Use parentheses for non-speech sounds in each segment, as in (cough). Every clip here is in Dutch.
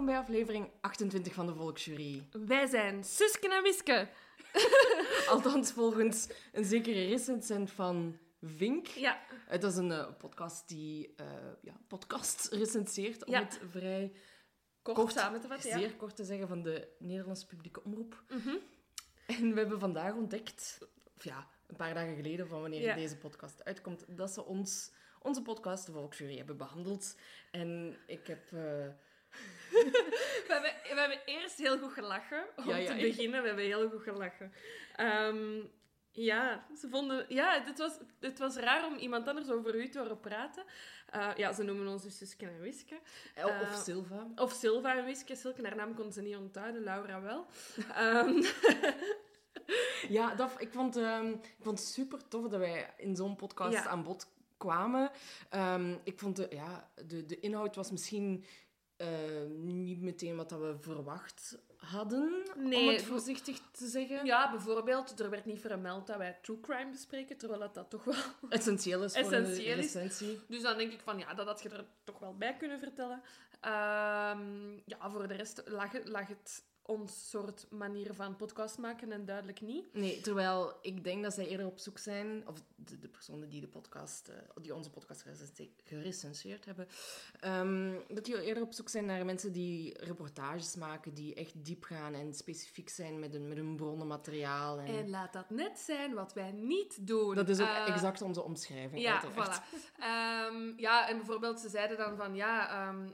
Welkom bij aflevering 28 van de Volksjury. Wij zijn Suske en Wiske. (laughs) Althans, volgens een zekere recensent van Vink. Ja, Het is een eh, podcast die eh, ja, podcast recenseert, om Ja. het vrij kort, kort, samen te vatten. Ja. zeer kort te zeggen, van de Nederlandse publieke omroep. Mhm. En we hebben vandaag ontdekt, of ja, een paar dagen geleden van wanneer Ja. deze podcast uitkomt, dat ze ons, onze podcast, de Volksjury, hebben behandeld. En ik heb... eh, (laughs) We, hebben, we hebben eerst heel goed gelachen. Om Ja, ja, te beginnen, we hebben heel goed gelachen. Ehm, ja, ze vonden... Ja, het was, het was raar om iemand anders over u te horen praten. Eh, ja, ze noemen ons dus Suske en Wiske. of Eh, Silva. Of Silva en Wiske. Silke, haar naam kon ze niet onthouden. Laura wel. Ehm, (laughs) Ja, dat, ik, vond, ehm, ik vond het super tof dat wij in zo'n podcast Ja. aan bod kwamen. Ik vond de, ja, de, de inhoud was misschien eh, niet meteen wat dat we verwacht hadden, om het voorzichtig te zeggen. ja, bijvoorbeeld, er werd niet vermeld dat wij true crime bespreken, terwijl dat, dat toch wel (laughs) Essentieel is voor Essentieel een is. recensie. Dus dan denk ik van, ja, dat had je er toch wel bij kunnen vertellen. Ehm, ja, voor de rest lag, lag het ons soort manier van podcast maken en duidelijk niet. Nee, terwijl ik denk dat zij eerder op zoek zijn, of de, de personen die, de podcast, eh, die onze podcast gerecense- gerecenseerd hebben, ehm, dat die eerder op zoek zijn naar mensen die reportages maken, die echt diep gaan en specifiek zijn met hun, met hun bronnenmateriaal. En, En laat dat net zijn wat wij niet doen. dat is ook Eh, exact onze omschrijving. Ja, voilà. Ehm, ja, en bijvoorbeeld, ze zeiden dan van, ja, ehm,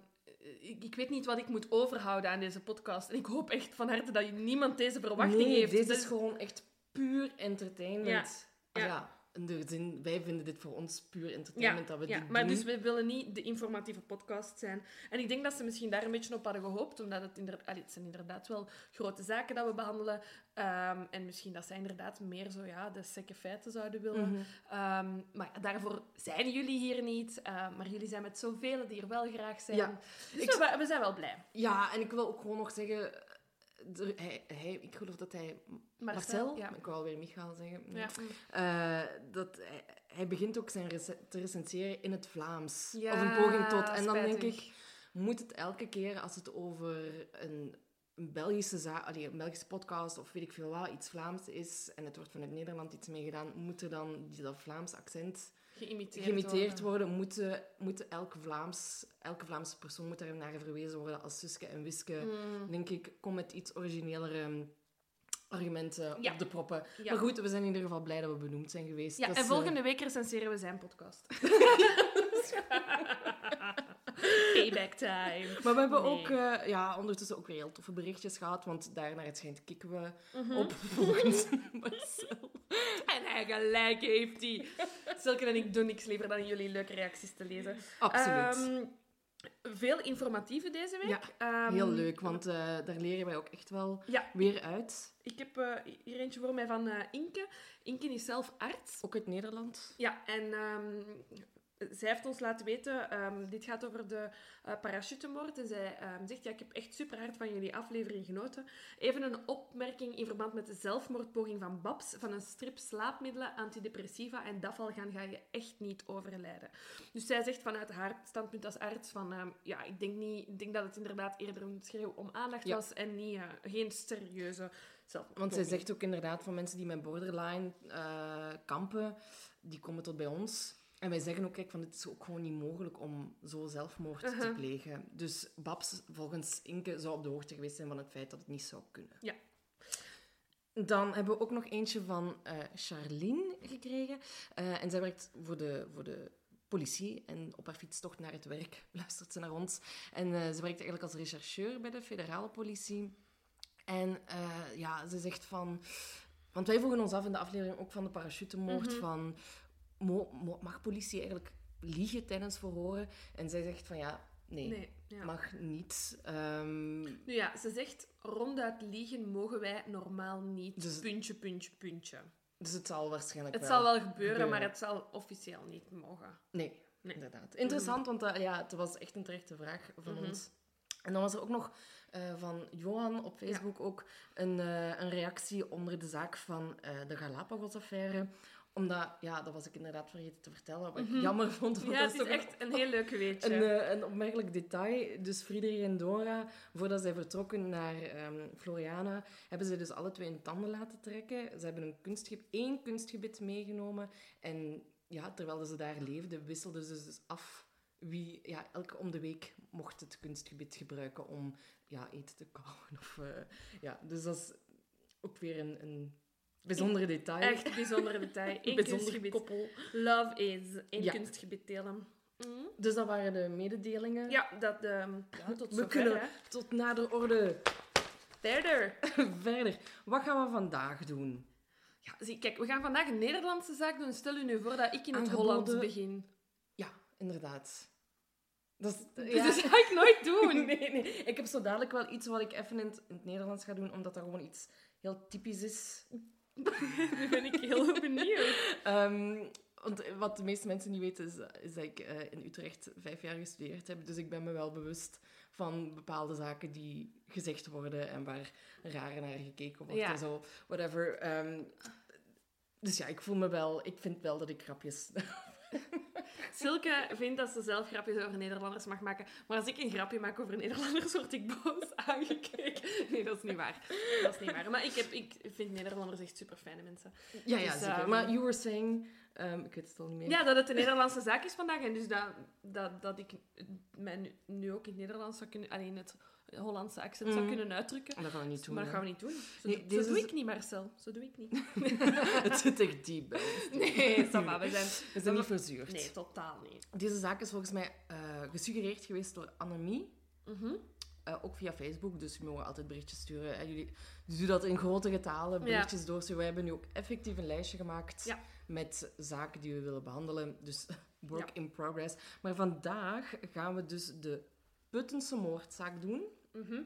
ik, ik weet niet wat ik moet overhouden aan deze podcast. En ik hoop echt van harte dat niemand deze verwachting nee, heeft. Dus- is gewoon echt puur entertainment. Ja. Ah, Ja. ja. In de zin, wij vinden dit voor ons puur entertainment dat we ja, dit maar doen. dus we willen niet de informatieve podcast zijn. En ik denk dat ze misschien daar een beetje op hadden gehoopt, omdat het, inder... Allee, het zijn inderdaad wel grote zaken dat we behandelen. Ehm, en misschien dat zij inderdaad meer zo ja, de sekke feiten zouden willen. Mhm. Ehm, maar daarvoor zijn jullie hier niet. Ehm, maar jullie zijn met zoveel die er wel graag zijn. Ja. Dus Ik- we, we zijn wel blij. Ja, en ik wil ook gewoon nog zeggen... hij, hij, ik geloof dat hij... Marcel? ja. Ik wou alweer Michael zeggen. Ja. Eh, dat hij, hij begint ook zijn te recenseren in het Vlaams. Ja, of een poging tot. En dan denk ik, moet het elke keer als het over een, een Belgische zaak, allee, een Belgische podcast of weet ik veel wat, iets Vlaams is en het wordt vanuit Nederland iets meegedaan, moet er dan die, dat Vlaams accent Geïmiteerd, geïmiteerd worden. worden? Moeten, moeten elke, Vlaams, elke Vlaamse persoon moet daar naar verwezen worden als Suske en Wiske? Mm. Denk ik, kom met iets originelere argumenten Ja. op de proppen. Ja. Maar goed, we zijn in ieder geval blij dat we benoemd zijn geweest. Ja, Dat en is, eh, volgende week recenseren we zijn podcast. (laughs) Payback time. Maar we hebben Nee. ook eh, ja, ondertussen ook weer heel toffe berichtjes gehad, want daarnaar het schijnt kikken we Mhm. op (laughs) volgens Marcel. En hij gelijk heeft hij. (laughs) Silke en ik doen niks liever dan jullie leuke reacties te lezen. Absoluut. Ehm, veel informatieve deze week. Ja, Ehm, heel leuk, want eh, daar leren wij ook echt wel Ja, weer uit. ik heb eh, hier eentje voor mij van eh, Inke. Inke is zelf arts. Ook uit Nederland. Ja, en ehm, zij heeft ons laten weten, ehm, dit gaat over de eh parachutemoord. En zij ehm, zegt, ja, ik heb echt super hard van jullie aflevering genoten. Even een opmerking in verband met de zelfmoordpoging van Babs. Van een strip slaapmiddelen, antidepressiva en dafal gaan ga je echt niet overlijden. Dus zij zegt vanuit haar standpunt als arts van, ehm, ja, ik denk, niet, ik denk dat het inderdaad eerder een schreeuw om aandacht Ja. was en niet, eh, geen serieuze zelfmoordpoging. Want zij zegt ook inderdaad van mensen die met borderline eh, kampen, die komen tot bij ons. En wij zeggen ook, kijk, van het is ook gewoon niet mogelijk om zo zelfmoord te Uh-huh. plegen. Dus Babs, volgens Inke, zou op de hoogte geweest zijn van het feit dat het niet zou kunnen. Ja. Dan hebben we ook nog eentje van eh Charlene gekregen. Eh, en zij werkt voor de, voor de politie. En op haar fietstocht naar het werk (laughs) luistert ze naar ons. En eh, ze werkt eigenlijk als rechercheur bij de federale politie. En ja, ze zegt van... Want wij vroegen ons af in de aflevering ook van de parachutemoord Mhm. van... mag politie eigenlijk liegen tijdens verhoren? En zij zegt van ja, nee, Nee, ja. mag niet. Ehm, Nu ja, ze zegt, ronduit liegen mogen wij normaal niet. Dus- Puntje, puntje, puntje. dus het zal waarschijnlijk Het wel zal wel gebeuren, gebeuren. maar het zal officieel niet mogen. Nee, Nee. inderdaad. Interessant, want dat, ja, het was echt een terechte vraag van Mhm. ons. En dan was er ook nog eh, van Johan op Facebook ook een, eh, een reactie onder de zaak van eh, de Galapagos-affaire. Omdat, ja, dat was ik inderdaad vergeten te vertellen, wat ik jammer vond. Want Mhm. Ja, dat het is toch echt een heel leuk weetje. Een, eh, een opmerkelijk detail. Dus Friedrich en Dora, voordat zij vertrokken naar ehm, Floriana, hebben ze dus alle twee hun tanden laten trekken. Ze hebben een kunstge één kunstgebit meegenomen. En ja, terwijl ze daar leefden, wisselden ze dus af wie... Ja, elke om de week mocht het kunstgebit gebruiken om ja, eten te kauwen. Of, eh, ja, dus dat is ook weer een, een bijzondere detail. Echt bijzondere detail. (laughs) Eén bijzonder kunstgebied. koppel. Love is. Één Ja. kunstgebied delen. Mhm. Dus dat waren de mededelingen. Ja, dat... ehm ja, (laughs) tot We kunnen tot nader orde Verder. (laughs) verder. Wat gaan we vandaag doen? Ja, zie, kijk, we gaan vandaag een Nederlandse zaak doen. Stel u nu voor dat ik in het Hollands begin. Ja, inderdaad. Dat is, ja. dat ga ik nooit doen. Nee, nee. Ik heb zo dadelijk wel iets wat ik even in het, in het Nederlands ga doen, omdat dat gewoon iets heel typisch is. Nu ben ik heel (laughs) benieuwd. Ehm, want wat de meeste mensen niet weten, is, is dat ik eh, in Utrecht vijf jaar gestudeerd heb. Dus ik ben me wel bewust van bepaalde zaken die gezegd worden en waar raar naar gekeken wordt Ja. en zo. Whatever. Ehm, dus ja, ik voel me wel... Ik vind wel dat ik grapjes... (laughs) Silke vindt dat ze zelf grapjes over Nederlanders mag maken. Maar als ik een grapje maak over Nederlanders, word ik boos (laughs) aangekeken. Nee, dat is niet waar. Dat is niet waar. Maar ik, heb, ik vind Nederlanders echt super fijne mensen. Ja, ja, Dus, zeker. ehm, maar you were saying... ehm, ik weet het al niet meer. Ja, dat het een Nederlandse zaak is vandaag. En dus dat, dat, dat ik mij nu, nu ook in het Nederlands zou kunnen... Alleen het Hollandse accent zou Mhm. kunnen uitdrukken. Dat gaan we niet doen. maar dat gaan we niet doen. Zo, Nee, zo deze doe is- ik niet, Marcel. Zo doe ik niet. (laughs) het zit echt diep bij. Nee, (laughs) Samba, we zijn... We zijn niet verzuurd. Nee, totaal niet. Deze zaak is volgens mij eh, gesuggereerd geweest door Annemie. Mhm. eh, ook via Facebook, dus we mogen altijd berichtjes sturen. En jullie doen dat in grote getalen, berichtjes doorsturen. Wij hebben nu ook effectief een lijstje gemaakt Ja. met zaken die we willen behandelen. Dus work Ja. in progress. Maar vandaag gaan we dus de Puttense moordzaak doen. Mhm.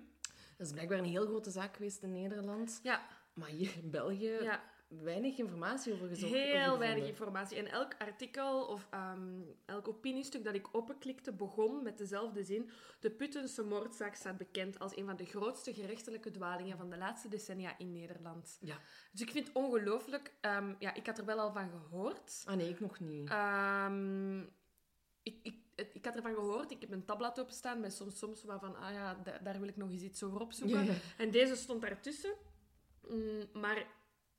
Dat is blijkbaar een heel grote zaak geweest in Nederland. Ja, Maar hier in België ja. weinig informatie over gezocht. Heel over weinig informatie. En elk artikel of ehm, elk opiniestuk dat ik openklikte begon met dezelfde zin. De Puttense moordzaak staat bekend als een van de grootste gerechtelijke dwalingen van de laatste decennia in Nederland. Ja. Dus ik vind het ongelooflijk. ehm, ja, ik had er wel al van gehoord. Ah nee, ik nog niet. Ehm, ik, ik had ervan gehoord. Ik heb een tabblad openstaan met soms, soms waarvan, ah ja, da- daar wil ik nog eens iets over opzoeken. Ja, ja. En deze stond daartussen. Mm, maar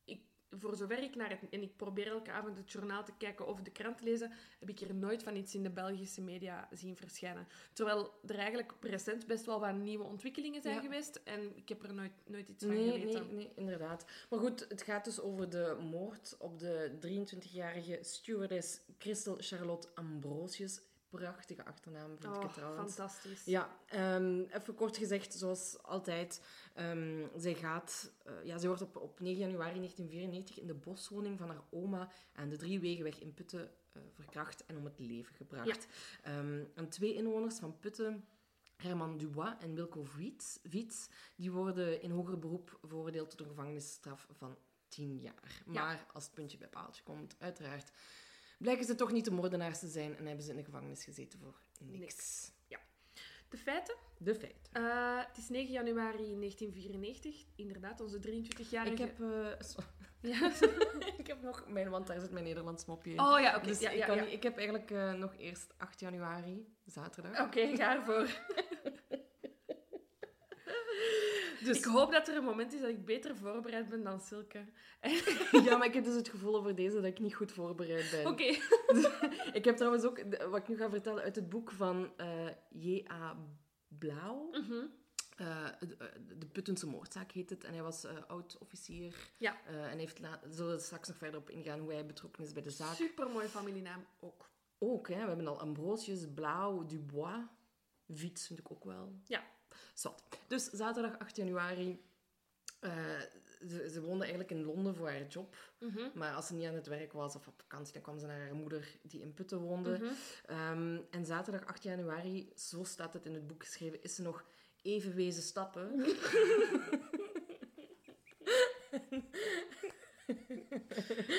ik, voor zover ik naar het... En ik probeer elke avond het journaal te kijken of de krant te lezen, heb ik er nooit van iets in de Belgische media zien verschijnen. Terwijl er eigenlijk recent best wel wat nieuwe ontwikkelingen zijn Ja. geweest. En ik heb er nooit, nooit iets van Nee, geweten. nee, nee, inderdaad. Maar goed, het gaat dus over de moord op de 23-jarige stewardess Christel Charlotte Ambrosius. Prachtige achternaam, vind ik het Oh, trouwens. fantastisch. Ja, ehm, even kort gezegd, zoals altijd. ehm, zij, gaat, eh, ja, zij wordt op, op 9 januari 1994 in de boswoning van haar oma aan de Driewegenweg in Putten eh, verkracht en om het leven gebracht. Ehm, en twee inwoners van Putten, Herman Dubois en Wilco Viets, die worden in hoger beroep veroordeeld tot een gevangenisstraf van 10 jaar. Maar als het puntje bij paaltje komt, uiteraard, blijken ze toch niet de moordenaars te zijn en hebben ze in de gevangenis gezeten voor niks. Niks. De feiten? De feiten. Eh, het is 9 januari 1994. Inderdaad, onze 23-jarige... Ik heb, eh, so- (laughs) Ja. (laughs) ik heb nog mijn, want daar zit mijn Nederlands mopje in. Oh ja, oké. dus ja, ik, ja, kan ja. niet- ik heb eigenlijk eh, nog eerst 8 januari, zaterdag. Oké, ga ervoor. (laughs) Dus- Ik hoop dat er een moment is dat ik beter voorbereid ben dan Silke. (laughs) Ja, maar ik heb dus het gevoel over deze dat ik niet goed voorbereid ben. Oké. (laughs) Ik heb trouwens ook, wat ik nu ga vertellen, uit het boek van eh J.A. Blauw. Mhm. Eh, de, eh, de Puttense moordzaak heet het. En hij was eh, oud-officier. Ja. En heeft zullen we straks nog verder op ingaan hoe hij betrokken is bij de zaak. Supermooi familienaam ook. Ook, hè. We hebben al Ambrosius, Blauw, Dubois. Viets vind ik ook wel. Ja. Zat. Dus zaterdag 8 januari. eh, ze, ze woonde eigenlijk in Londen voor haar job. Mhm. Maar als ze niet aan het werk was of op vakantie, dan kwam ze naar haar moeder die in Putten woonde. Mhm. Ehm, en zaterdag 8 januari, zo staat het in het boek geschreven, is ze nog even wezen stappen. (laughs)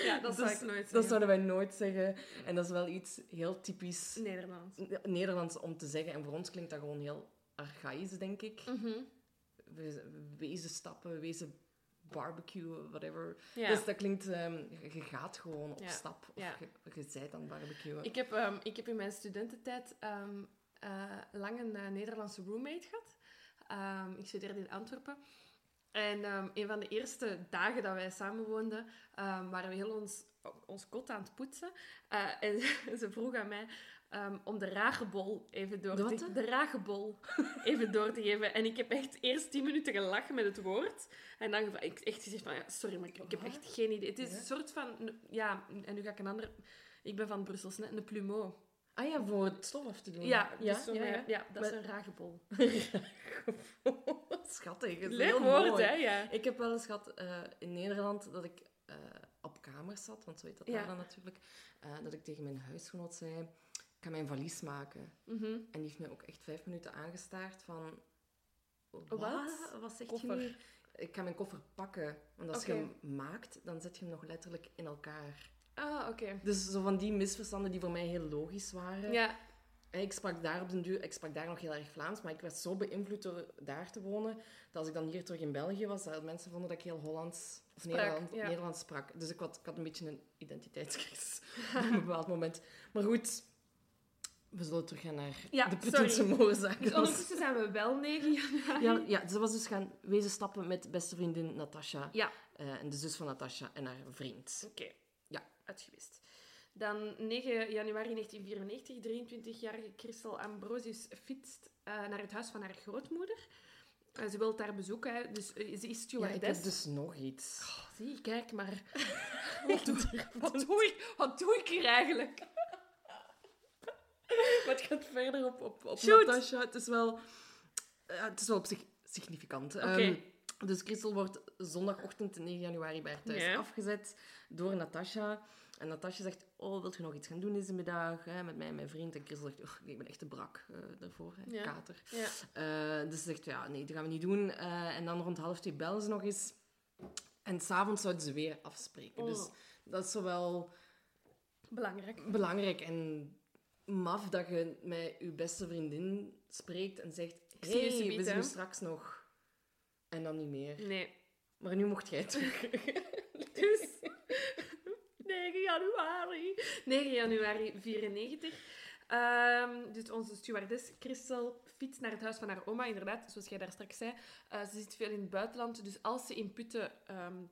Ja, dat zou Dus ik nooit Dat zouden wij nooit zeggen. En dat is wel iets heel typisch Nederlands. Nederlands om te zeggen. En voor ons klinkt dat gewoon heel archaïs, denk ik. Mhm. We- Wezen stappen, wezen barbecue, whatever. Ja. Dus dat klinkt... ehm, je gaat gewoon op Ja. stap. Of Ja. je, je zijt aan het barbecuen. Ik heb, ehm, ik heb in mijn studententijd ehm, eh, lang een eh, Nederlandse roommate gehad. Ik studeerde in Antwerpen. En een van de eerste dagen dat wij samen woonden, waren we heel ons, ons kot aan het poetsen. Eh, en (laughs) ze vroeg aan mij ehm, om de ragebol even door De te wat? De ragebol even door te geven. En ik heb echt eerst tien minuten gelachen met het woord. En dan heb ik echt gezegd van, ja, sorry, maar ik, ik heb echt geen idee. Het is een soort van, ja, en nu ga ik een ander... Ik ben van Brussels, net een plumeau. Ah ja, voor het stof af te doen. Ja, ja, dus zo ja, met- ja. ja, dat is een ragebol. (laughs) Schattig. het is Leuk heel woord, mooi. hè? Ja. Ik heb wel eens gehad eh, in Nederland dat ik eh, op kamers zat, want zo heet dat daar dan natuurlijk, eh, dat ik tegen mijn huisgenoot zei, ik ga mijn valies maken. Mhm. En die heeft mij ook echt vijf minuten aangestaard van... Wat? Wat zegt Koffer. je nu? Ik ga mijn koffer pakken. Want als je hem maakt, dan zet je hem nog letterlijk in elkaar. Ah, oké. Dus zo van die misverstanden die voor mij heel logisch waren. Ja, Ik sprak daar op den duur, ik sprak daar nog heel erg Vlaams, maar ik werd zo beïnvloed door daar te wonen, dat als ik dan hier terug in België was, dat mensen vonden dat ik heel Hollands of Sprak, Nederland, ja. Nederlands sprak. Dus ik had, ik had een beetje een identiteitscrisis (laughs) op een bepaald moment. Maar goed, we zullen teruggaan naar Ja, de sorry. moorzaak. dus ondertussen zijn we wel 9 januari. (laughs) Ja, ja, ze was dus gaan wezen stappen met beste vriendin Natasha Ja. eh, en de zus van Natasha en haar vriend. Oké. Ja. Uitgewist. Dan 9 januari 1994, 23-jarige Christel Ambrosius fietst eh, naar het huis van haar grootmoeder. Eh, ze wil haar bezoeken, dus ze is Ja, stewardess. ik heb dus nog iets. Oh, zie, kijk maar. (laughs) (laughs) wat, doe, wat, doe ik, wat doe ik hier eigenlijk? (laughs) Maar het gaat verder op, op, op Shoot. Natasha. Het is wel, ja, het is wel op zich significant. Ehm, dus Christel wordt zondagochtend 9 januari bij haar thuis afgezet door Natasha. En Natasha zegt, oh, wilt je nog iets gaan doen deze middag hè, met mij en mijn vriend? En Christel zegt, oh, ik ben echt te brak eh, daarvoor, hè, Ja. kater. Ja. Eh, dus ze zegt, ja, nee, dat gaan we niet doen. Eh, en dan rond half twee bellen ze nog eens. En s'avonds zouden ze weer afspreken. Oh. Dus dat is zowel Belangrijk. belangrijk en maf dat je met je beste vriendin spreekt en zegt: je hey, we zien hè?" je straks nog. En dan niet meer. Nee. Maar nu mocht jij terug. (laughs) Dus (laughs) 9 januari. 9 januari 94. Ehm, dus onze stewardess Christel fietst naar het huis van haar oma, inderdaad, zoals jij daar straks zei. Eh, ze zit veel in het buitenland, dus als ze in Putten ehm,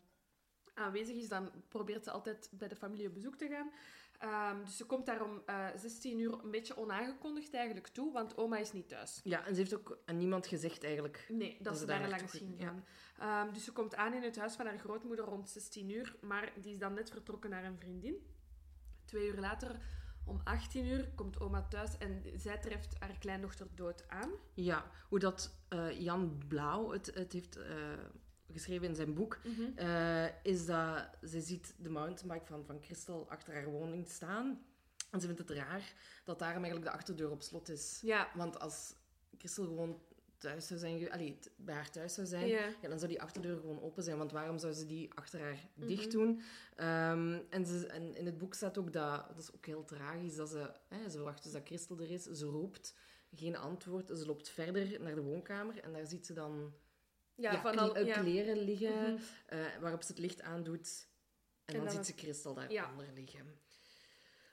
aanwezig is, dan probeert ze altijd bij de familie op bezoek te gaan. Ehm, dus ze komt daar om eh 16 uur een beetje onaangekondigd eigenlijk toe, want oma is niet thuis. Ja, en ze heeft ook aan niemand gezegd eigenlijk. Nee, dat, Dat ze daar langs ging, gaan. Ehm, dus ze komt aan in het huis van haar grootmoeder rond 16 uur, maar die is dan net vertrokken naar een vriendin. Twee uur later, om 18 uur, komt oma thuis en zij treft haar kleindochter dood aan. Ja, hoe dat eh, Jan Blauw het, het heeft eh, geschreven in zijn boek, eh, is dat ze ziet de mountainbike van, van Christel achter haar woning staan. En ze vindt het raar dat daarom eigenlijk de achterdeur op slot is. Ja, Want als Christel gewoon thuis zou zijn, allee, bij haar thuis zou zijn, Ja. ja, dan zou die achterdeur gewoon open zijn. Want waarom zou ze die achter haar Mhm. dicht doen? Ehm, en, ze, en in het boek staat ook dat, dat is ook heel tragisch, dat ze, hè, ze verwacht dus dat Christel er is, ze roept, geen antwoord, ze loopt verder naar de woonkamer en daar ziet ze dan ja, ja, van al, kleren liggen, Mhm. eh, waarop ze het licht aandoet. En, En dan dan ziet ze Christel daaronder liggen.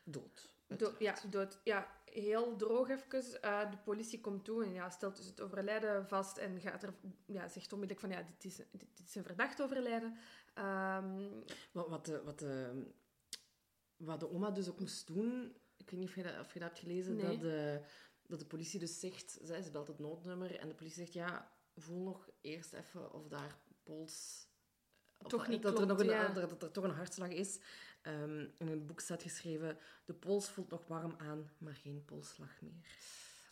Dood. Do- ja, dood. Ja, heel droog even. Eh, de politie komt toe en ja, stelt dus het overlijden vast en gaat er, ja, zegt onmiddellijk van ja, dit is, dit, dit is een verdacht overlijden. Ehm, Wat, wat, de, wat, de, wat de oma dus ook moest doen, ik weet niet of je dat, of je dat hebt gelezen, Nee. dat, de, dat de politie dus zegt, zij, ze belt het noodnummer en de politie zegt, ja, voel nog eerst even of daar pols... of Toch niet dat er, nog een, ja. dat, dat er toch een hartslag is. Ehm, in het boek staat geschreven, de pols voelt nog warm aan, maar geen polsslag meer.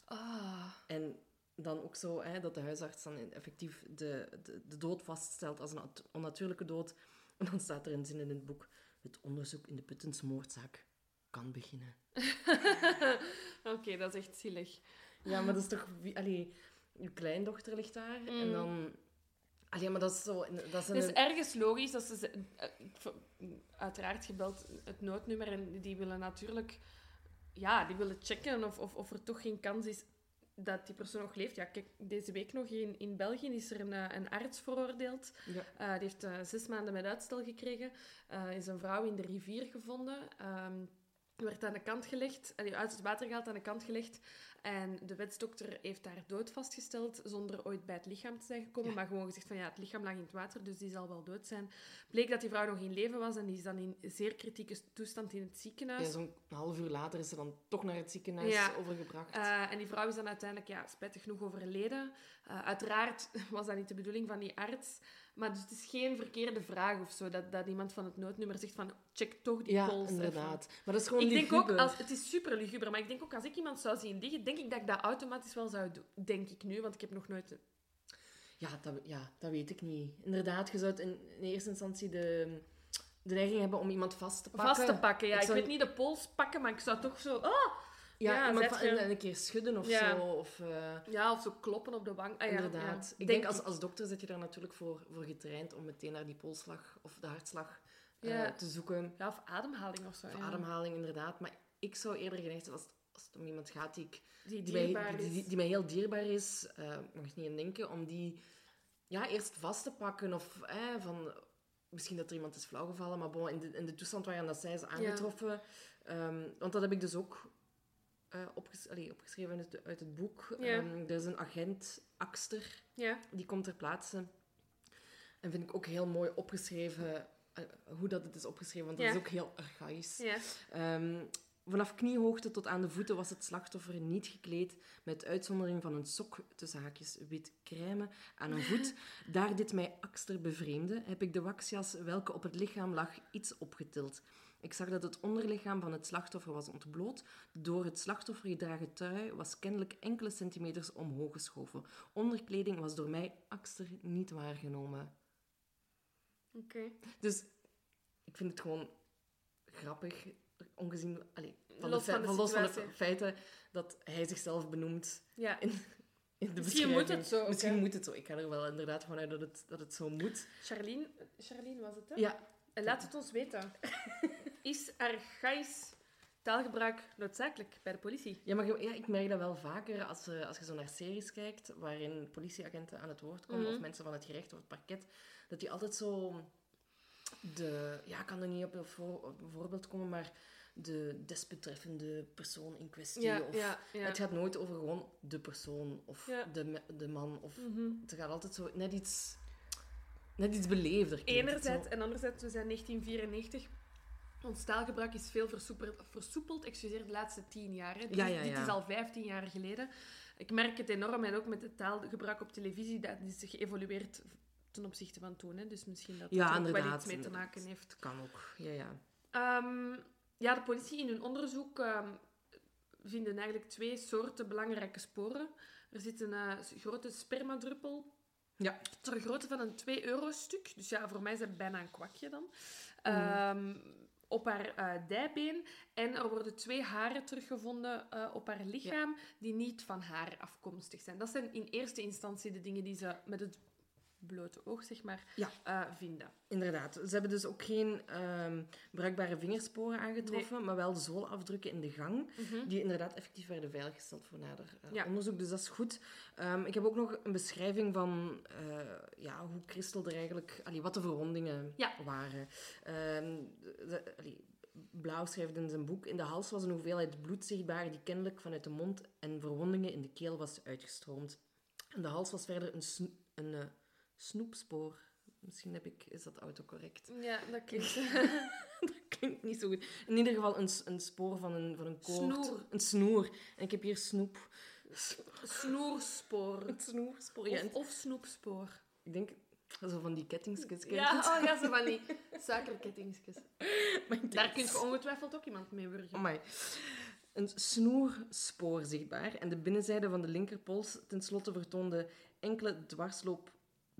ah, En dan ook zo hè, dat de huisarts dan effectief de, de, de dood vaststelt als een nat- onnatuurlijke dood. (laughs) En dan staat er een zin in het boek: Het onderzoek in de Puttensmoordzaak kan beginnen. (laughs) Oké, dat is echt zielig. Ja, maar dat is toch. Allee, je kleindochter ligt daar en Mm. dan. Allee, maar dat is zo. Dat is een, Het is ergens logisch dat ze... eh, Uiteraard gebeld het noodnummer en die willen natuurlijk... Ja, die willen checken of, of, of er toch geen kans is dat die persoon nog leeft. Ja, kijk, deze week nog in, in België is er een, eh, een arts veroordeeld. ja. Eh, die heeft zes maanden met uitstel gekregen. Eh is een vrouw in de rivier gevonden. Ehm, werd aan de kant gelegd, uit het water gehaald, aan de kant gelegd. En de wetsdokter heeft haar dood vastgesteld, zonder ooit bij het lichaam te zijn gekomen. Ja. Maar gewoon gezegd van ja, het lichaam lag in het water, dus die zal wel dood zijn. Bleek dat die vrouw nog in leven was en die is dan in zeer kritieke toestand in het ziekenhuis. Ja, zo'n half uur later is ze dan toch naar het ziekenhuis Ja. overgebracht. Eh, en die vrouw is dan uiteindelijk, ja, spijtig genoeg, overleden. Eh, uiteraard (laughs) was dat niet de bedoeling van die arts. Maar dus het is geen verkeerde vraag of zo, dat, dat iemand van het noodnummer zegt van, check toch die ja, pols even. inderdaad. Maar dat is gewoon Ik denk ook, als, het is super luguber, maar ik denk ook als ik iemand zou zien liggen, denk ik dat ik dat automatisch wel zou doen. Denk ik nu, want ik heb nog nooit... Ja dat, ja, dat weet ik niet. Inderdaad, je zou het in, in eerste instantie de, de neiging hebben om iemand vast te pakken. Vast te pakken, ja. Ik Ik, weet niet de pols pakken, maar ik zou toch zo... Oh! Ja, en, en een keer schudden of Ja. zo. Of, eh, Ja, of zo kloppen op de wang. Ah, ja, inderdaad. ik denk als, als dokter zit je daar natuurlijk voor, voor getraind om meteen naar die polsslag of de hartslag eh, te zoeken. Ja, of ademhaling of zo. Of ademhaling, inderdaad. Maar ik zou eerder geneigd zijn als, als het om iemand gaat die, ik, Die die, mij, die, is. die, die mij heel dierbaar is, eh mag ik niet aan denken, om die ja, eerst vast te pakken. Of eh, van, misschien dat er iemand is flauwgevallen, maar bon, in, de, in de toestand waarin dat zij is aangetroffen. Ehm, want dat heb ik dus ook eh, opges allee, opgeschreven uit, uit het boek. Ja. Ehm, er is een agent, Axter, Ja. die komt ter plaatse. En vind ik ook heel mooi opgeschreven, eh, hoe dat het is opgeschreven, want dat Ja. is ook heel archaïs. Ehm, vanaf kniehoogte tot aan de voeten was het slachtoffer niet gekleed, met uitzondering van een sok, tussen haakjes wit crème, aan een voet. (laughs) Daar dit mij akster bevreemde, heb ik de waxjas, welke op het lichaam lag, iets opgetild. Ik zag dat het onderlichaam van het slachtoffer was ontbloot. De door het slachtoffer gedragen trui was kennelijk enkele centimeters omhoog geschoven. Onderkleding was door mij akster niet waargenomen. Oké. Dus ik vind het gewoon grappig, ongezien allee, van, Los de, van de fe- los van de situatie. feiten dat hij zichzelf benoemt Ja. in, in de Misschien moet het zo Misschien moet het zo. Ik ga er wel inderdaad vanuit dat het, dat het zo moet. Charlene, Charlene was het, hè? Ja, En Laat het ons weten. (laughs) Is archaïs taalgebruik noodzakelijk bij de politie? ja maar ja, ik merk dat wel vaker als, je- als je zo naar series kijkt waarin politieagenten aan het woord komen Mhm. of mensen van het gerecht of het parket, dat die altijd zo de... Ja, ik kan er niet op een, voor- op een voorbeeld komen, maar de desbetreffende persoon in kwestie Ja, of... ja, ja. Het gaat nooit over gewoon de persoon of de, de man. Of, Mhm. Het gaat altijd zo net iets, net iets beleefder. Enerzijds en anderzijds, we zijn 1994. Ons taalgebruik is veel versoepeld, versoepeld excuseer, de laatste tien jaar. Hè. Dit, Ja, is- ja, dit ja. is al 15 jaar geleden. Ik merk het enorm en ook met het taalgebruik op televisie, dat is geëvolueerd ten opzichte van toen. Hè. Dus misschien dat dat ook wel iets mee te maken heeft. Kan ook, ja, ja. Ehm, ja, de politie in hun onderzoek ehm, vinden eigenlijk twee soorten belangrijke sporen. Er zit een eh, grote spermadruppel Ja. ter grootte van een 2-euro-stuk. Dus ja, voor mij is dat bijna een kwakje dan. Mm. Ehm, op haar eh, dijbeen. En er worden twee haren teruggevonden eh, op haar lichaam die niet van haar afkomstig zijn. Dat zijn in eerste instantie de dingen die ze met het blote oog, zeg maar, Ja. eh, vinden. Inderdaad. Ze hebben dus ook geen ehm, bruikbare vingersporen aangetroffen, maar wel zoolafdrukken in de gang, die inderdaad effectief werden veiliggesteld voor nader eh, Ja. onderzoek. Dus dat is goed. Ehm, ik heb ook nog een beschrijving van eh, ja, hoe Christel er eigenlijk... allee, wat de verwondingen Ja. waren. Ehm, de- allee, Blauw schrijft in zijn boek... In de hals was een hoeveelheid bloed zichtbaar die kennelijk vanuit de mond en verwondingen in de keel was uitgestroomd. En de hals was verder een, een snoepspoor. Misschien heb ik, is dat autocorrect. Ja, dat klinkt... (laughs) dat klinkt niet zo goed. In ieder geval een, een spoor van een, van een koord. Snoer. Een snoer. En ik heb hier snoep. Snoerspoor. Een snoerspoor. Ja, Of, of snoepspoor. ik denk, zo van die je Ja, het? oh ja, zo van die ik (laughs) Daar kun je ongetwijfeld ook iemand mee wurgen. Amai. Een snoerspoor zichtbaar en de binnenzijde van de linkerpols tenslotte vertoonde enkele dwarsloop,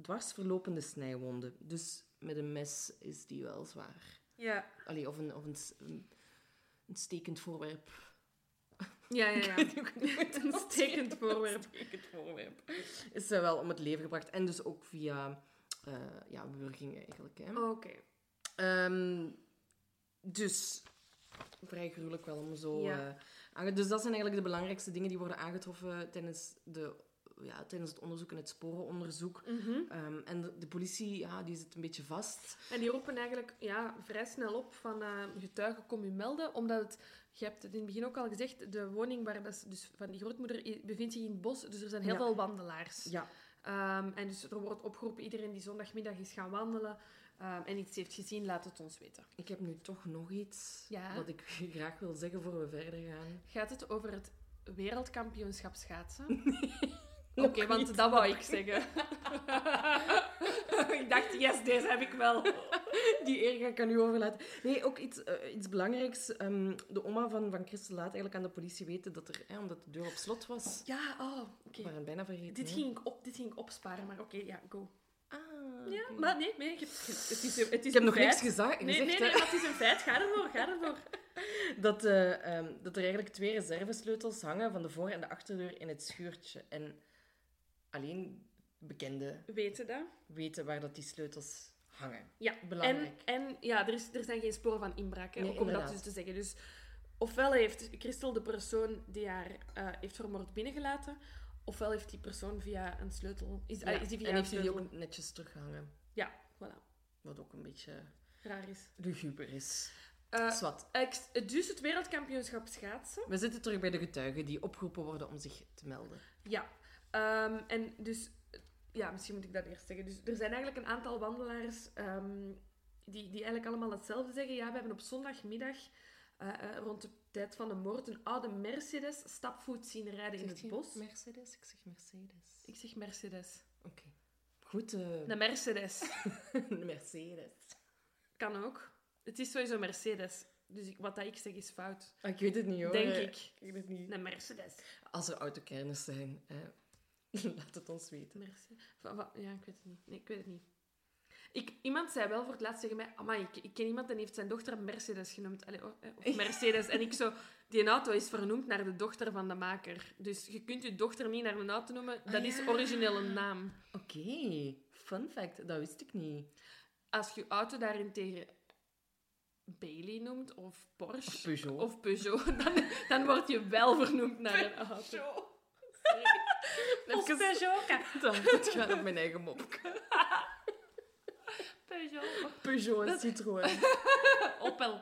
dwarsverlopende snijwonden. Dus met een mes is die wel zwaar. Ja. Allee, of een, of een, een, een stekend voorwerp. Ja, ja, ja. (laughs) Een stekend voorwerp. (laughs) Stekend voorwerp. Is eh, wel om het leven gebracht. En dus ook via eh, ja, wurging eigenlijk. Hè. Oké. Ehm, dus vrij gruwelijk wel om zo. Ja. eh, dus dat zijn eigenlijk de belangrijkste dingen die worden aangetroffen tijdens, de, ja, tijdens het onderzoek en het sporenonderzoek. Mhm. Ehm, en de, de politie ja, die zit een beetje vast. En die roepen eigenlijk ja, vrij snel op van eh getuigen, kom u melden. Omdat het, je hebt het in het begin ook al gezegd, de woning waar dat, is- dus van die grootmoeder bevindt zich in het bos. Dus er zijn heel Ja. veel wandelaars. Ja, Ehm, en dus er wordt opgeroepen, iedereen die zondagmiddag is gaan wandelen ehm, en iets heeft gezien, laat het ons weten. ik heb nu toch nog iets Ja. wat ik (laughs) graag wil zeggen voor we verder gaan. Gaat het over het wereldkampioenschap schaatsen? (laughs) Oké, want niet. dat wou ik zeggen. (laughs) ik dacht, yes, deze heb ik wel. Die eer ga ik aan u overlaten. Nee, ook iets, eh, iets belangrijks. Ehm, de oma van, van Christel laat eigenlijk aan de politie weten dat er, omdat de deur op slot was, Ja, oh, oké. het bijna vergeten. Dit hè. ging, ik op, dit ging ik opsparen, maar oké, ja, go. Ah, Ja, maar nee, nee, het is, het is Ik heb nog feit. niks gezegd. Nee, nee, nee, maar het is een feit. Ga ervoor, ga ervoor. (laughs) Dat, eh, ehm, dat er eigenlijk twee reservesleutels hangen van de voor- en de achterdeur in het schuurtje. En alleen bekenden Weten dat? weten waar dat die sleutels hangen. Ja. En, Belangrijk. en ja, er, is, er zijn geen sporen van inbraak, hè, Nee, om dat dus te zeggen. Dus ofwel heeft Christel de persoon die haar eh, heeft vermoord binnengelaten, ofwel heeft die persoon via een sleutel... Is, Ja, ah, is die via en een heeft hij die sleutel... ook netjes teruggehangen. Ja, voilà. Wat ook een beetje Raar is. luguber is. Eh, Zwat. ex- dus het wereldkampioenschap schaatsen. We zitten terug bij de getuigen die opgeroepen worden om zich te melden. Ja. Ehm, en dus... Ja, misschien moet ik dat eerst zeggen. Dus er zijn eigenlijk een aantal wandelaars ehm, die, die eigenlijk allemaal hetzelfde zeggen. Ja, we hebben op zondagmiddag, eh, eh, rond de tijd van de moord, een oude Mercedes stapvoet zien rijden in het bos. Mercedes? Ik zeg Mercedes. Ik zeg Mercedes. Oké. Goed. eh, Een Mercedes. (laughs) Mercedes. Kan ook. Het is sowieso Mercedes. Dus ik, wat dat ik zeg is fout. Ah, ik weet het niet hoor. Denk Eh, ik. Ik weet het niet. Een Mercedes. Als er autokernis zijn, hè, (laughs) laat het ons weten. Va- Ja, ik weet het niet. Nee, ik weet het niet. Ik, iemand zei wel voor het laatst tegen mij... Amai, ik, ik ken iemand en heeft zijn dochter Mercedes genoemd. Allee, oh, eh, of Mercedes. en ik zo... (laughs) Die auto is vernoemd naar de dochter van de maker. Dus je kunt je dochter niet naar een auto noemen. Dat Ah, is origineel een naam. Oké, fun fact, dat wist ik niet. Als je auto daarentegen Bailey noemt, of Porsche, Of Peugeot. of Peugeot, (laughs) dan, dan word je wel vernoemd naar een auto. Of Peugeot. (laughs) Dan het gaat op mijn eigen mop. (laughs) Peugeot. Peugeot en Citroën. (laughs) Opel.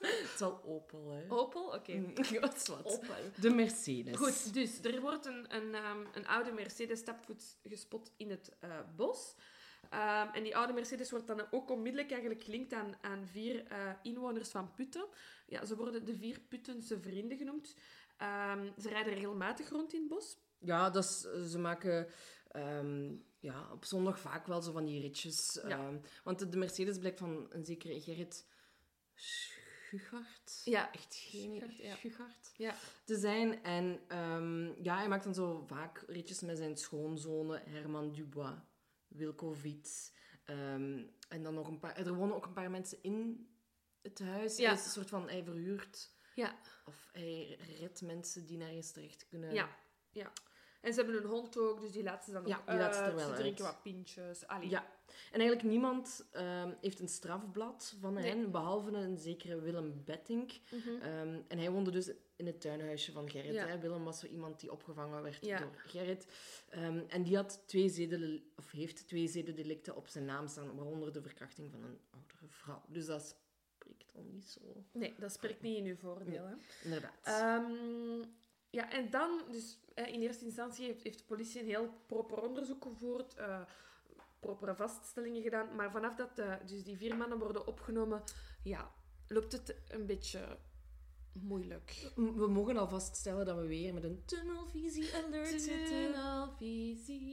Het zal Opel, hè. Opel? Oké. Mm, is wat. Opel. De Mercedes. Goed, dus er wordt een, een, ehm, een oude Mercedes stapvoets gespot in het eh, bos. Ehm, en die oude Mercedes wordt dan ook onmiddellijk eigenlijk gelinkt aan, aan vier eh, inwoners van Putten. Ja, ze worden de vier Puttense vrienden genoemd. Ehm, ze rijden regelmatig rond in het bos. Ja, dat is, ze maken ehm, ja, op zondag vaak wel zo van die ritjes. Ja. ehm, want de, de Mercedes blijkt van een zekere Gerrit Schuchart. Ja, Echt geen ja. Schuchart Ja. te zijn. En ehm, ja, hij maakt dan zo vaak ritjes met zijn schoonzonen Herman Dubois, Wilco ehm, en dan nog een paar... Er wonen ook een paar mensen in het huis. Ja. Hij is een soort van... Hij verhuurt... Ja. Of hij redt mensen die nergens terecht kunnen. Ja. ja. En ze hebben een hond ook, dus die laten ze dan Ja, ook die ze er uit. wel Ze uit. drinken wat pintjes. Allee. Ja. En eigenlijk niemand ehm, heeft een strafblad van Nee. hen, behalve een zekere Willem Bettink. Mhm. Ehm, en hij woonde dus in het tuinhuisje van Gerrit. Ja. Hè. Willem was zo iemand die opgevangen werd Ja. door Gerrit. Ehm, en die had twee zedele, of heeft twee zedendelicten op zijn naam staan, waaronder de verkrachting van een oudere vrouw. Dus dat is spreekt al niet zo. Nee, dat spreekt niet in uw voordeel. Hè? Inderdaad. Ehm, ja, en dan, dus in eerste instantie heeft, heeft de politie een heel proper onderzoek gevoerd, eh propere vaststellingen gedaan, maar vanaf dat eh, dus die vier mannen worden opgenomen, ja, loopt het een beetje moeilijk. we mogen al vaststellen dat we weer met een tunnelvisie alert zitten. Tunnelvisie.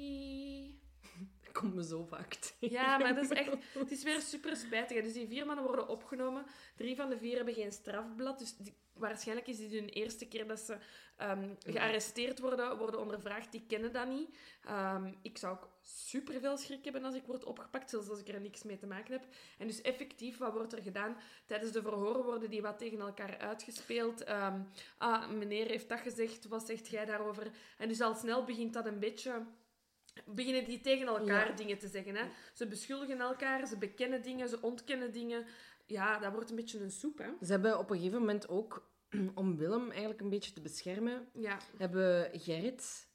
Komt me zo vaak tegen. Ja, maar dat is (laughs) echt... Het is weer super spijtig. Dus die vier mannen worden opgenomen. Drie van de vier hebben geen strafblad. Dus die- waarschijnlijk is dit hun eerste keer dat ze ehm, gearresteerd worden, worden ondervraagd. Die kennen dat niet. Ehm, ik zou ook super veel schrik hebben als ik word opgepakt, zelfs als ik er niks mee te maken heb. En dus effectief, wat wordt er gedaan? Tijdens de verhoren worden die wat tegen elkaar uitgespeeld. Ehm, ah, meneer heeft dat gezegd, wat zegt jij daarover? En dus al snel begint dat een beetje... Beginnen die tegen elkaar Ja. dingen te zeggen. Hè? Ze beschuldigen elkaar, ze bekennen dingen, ze ontkennen dingen. Ja, dat wordt een beetje een soep, hè? Ze hebben op een gegeven moment ook, (clears throat) om Willem eigenlijk een beetje te beschermen, Ja, hebben Gerrit,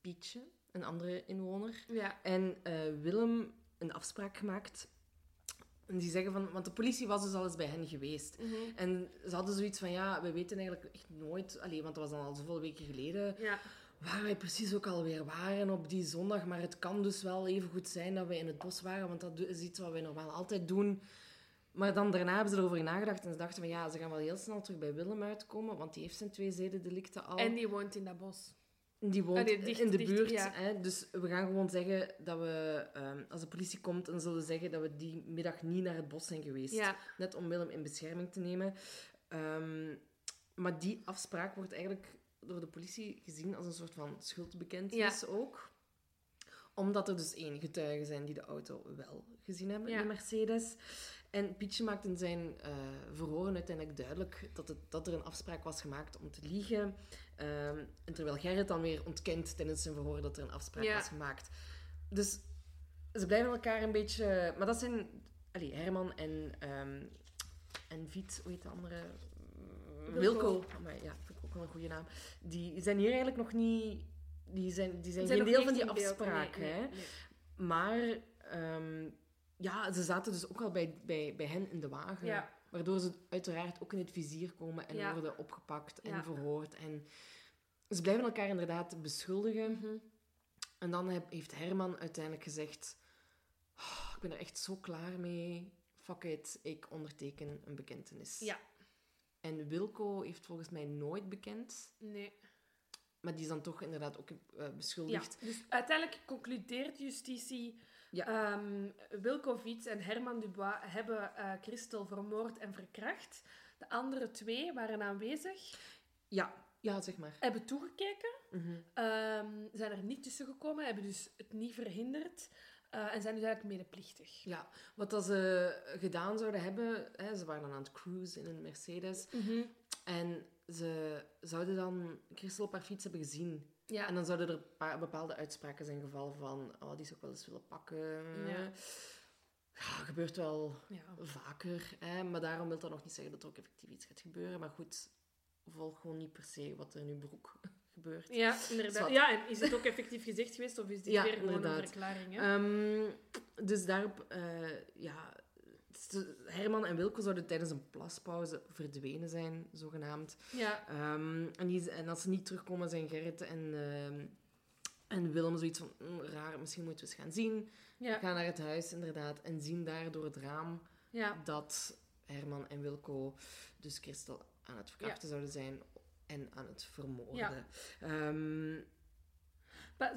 Pietje, een andere inwoner, ja, en eh, Willem een afspraak gemaakt. En die zeggen van, want de politie was dus al eens bij hen geweest. Mhm. En ze hadden zoiets van, ja, we weten eigenlijk echt nooit, allee, want dat was dan al zoveel weken geleden, ja. Waar wij precies ook alweer waren op die zondag. Maar het kan dus wel even goed zijn dat wij in het bos waren, want dat is iets wat wij normaal altijd doen. Maar dan daarna hebben ze erover nagedacht en ze dachten van ja, ze gaan wel heel snel terug bij Willem uitkomen, want die heeft zijn twee zedendelicten al. En die woont in dat bos. die woont dicht- in de dicht, buurt. ja. Hè? Dus we gaan gewoon zeggen dat we, ehm, als de politie komt, dan zullen we zeggen dat we die middag niet naar het bos zijn geweest. Ja, Net om Willem in bescherming te nemen. Ehm, maar die afspraak wordt eigenlijk door de politie gezien als een soort van schuldbekentenis ook. Omdat er dus één getuigen zijn die de auto wel gezien hebben, Ja. de Mercedes. En Pietje maakt in zijn eh, verhoren uiteindelijk duidelijk dat, het, dat er een afspraak was gemaakt om te liegen. Ehm, en terwijl Gerrit dan weer ontkent tijdens zijn verhoor dat er een afspraak Ja. was gemaakt. Dus ze blijven elkaar een beetje... Maar dat zijn... Allee, Herman en, ehm en Viet, hoe heet de andere? Wilco. Wilco. Maar ja, wel een goede naam. Die zijn hier eigenlijk nog niet... Die zijn, die zijn, Zijn geen deel van die beeld. afspraak, Nee, hè. nee, nee. Maar ehm, ja, ze zaten dus ook al bij, bij, bij hen in de wagen. Ja. Waardoor ze uiteraard ook in het vizier komen en Ja. worden opgepakt en Ja. verhoord. En ze blijven elkaar inderdaad beschuldigen. Mhm. En dan heb- heeft Herman uiteindelijk gezegd... "Oh, ik ben er echt zo klaar mee. Fuck it, ik onderteken een bekentenis. Ja. En Wilco heeft volgens mij nooit bekend. Nee. Maar die is dan toch inderdaad ook eh, Ja, beschuldigd. dus uiteindelijk concludeert justitie... Ja. ehm, Wilco Viets en Herman Dubois hebben eh Christel vermoord en verkracht. De andere twee waren aanwezig, Ja, ja zeg maar. hebben toegekeken, Mhm. ehm, zijn er niet tussen gekomen, hebben dus het niet verhinderd eh, en zijn dus eigenlijk medeplichtig. Ja, wat dat ze gedaan zouden hebben, hè, ze waren dan aan het cruisen in een Mercedes. En ze zouden dan Christel op haar fiets hebben gezien. Ja. En dan zouden er pa- bepaalde uitspraken zijn gevallen van, oh, die zou ik wel eens willen pakken. Ja. Ja, gebeurt wel ja. vaker. Hè? Maar daarom wil dat nog niet zeggen dat er ook effectief iets gaat gebeuren. Maar goed, volg gewoon niet per se wat er in uw broek Ja, inderdaad. Ja, en is het ook effectief gezegd geweest of is dit Ja, weer een verklaring? Hè? Ehm, dus daarop, eh, ja, Herman en Wilco zouden tijdens een plaspauze verdwenen zijn, zogenaamd. ja. Ehm, en, die, en als ze niet terugkomen, zijn Gerrit en, ehm, en Willem zoiets van, "Mm, raar, misschien moeten we eens gaan zien. Ja. Gaan naar het huis, inderdaad, en zien daar door het raam ja. dat Herman en Wilco dus Christel aan het verkrachten zouden zijn en aan het vermoorden. Ja. Ehm,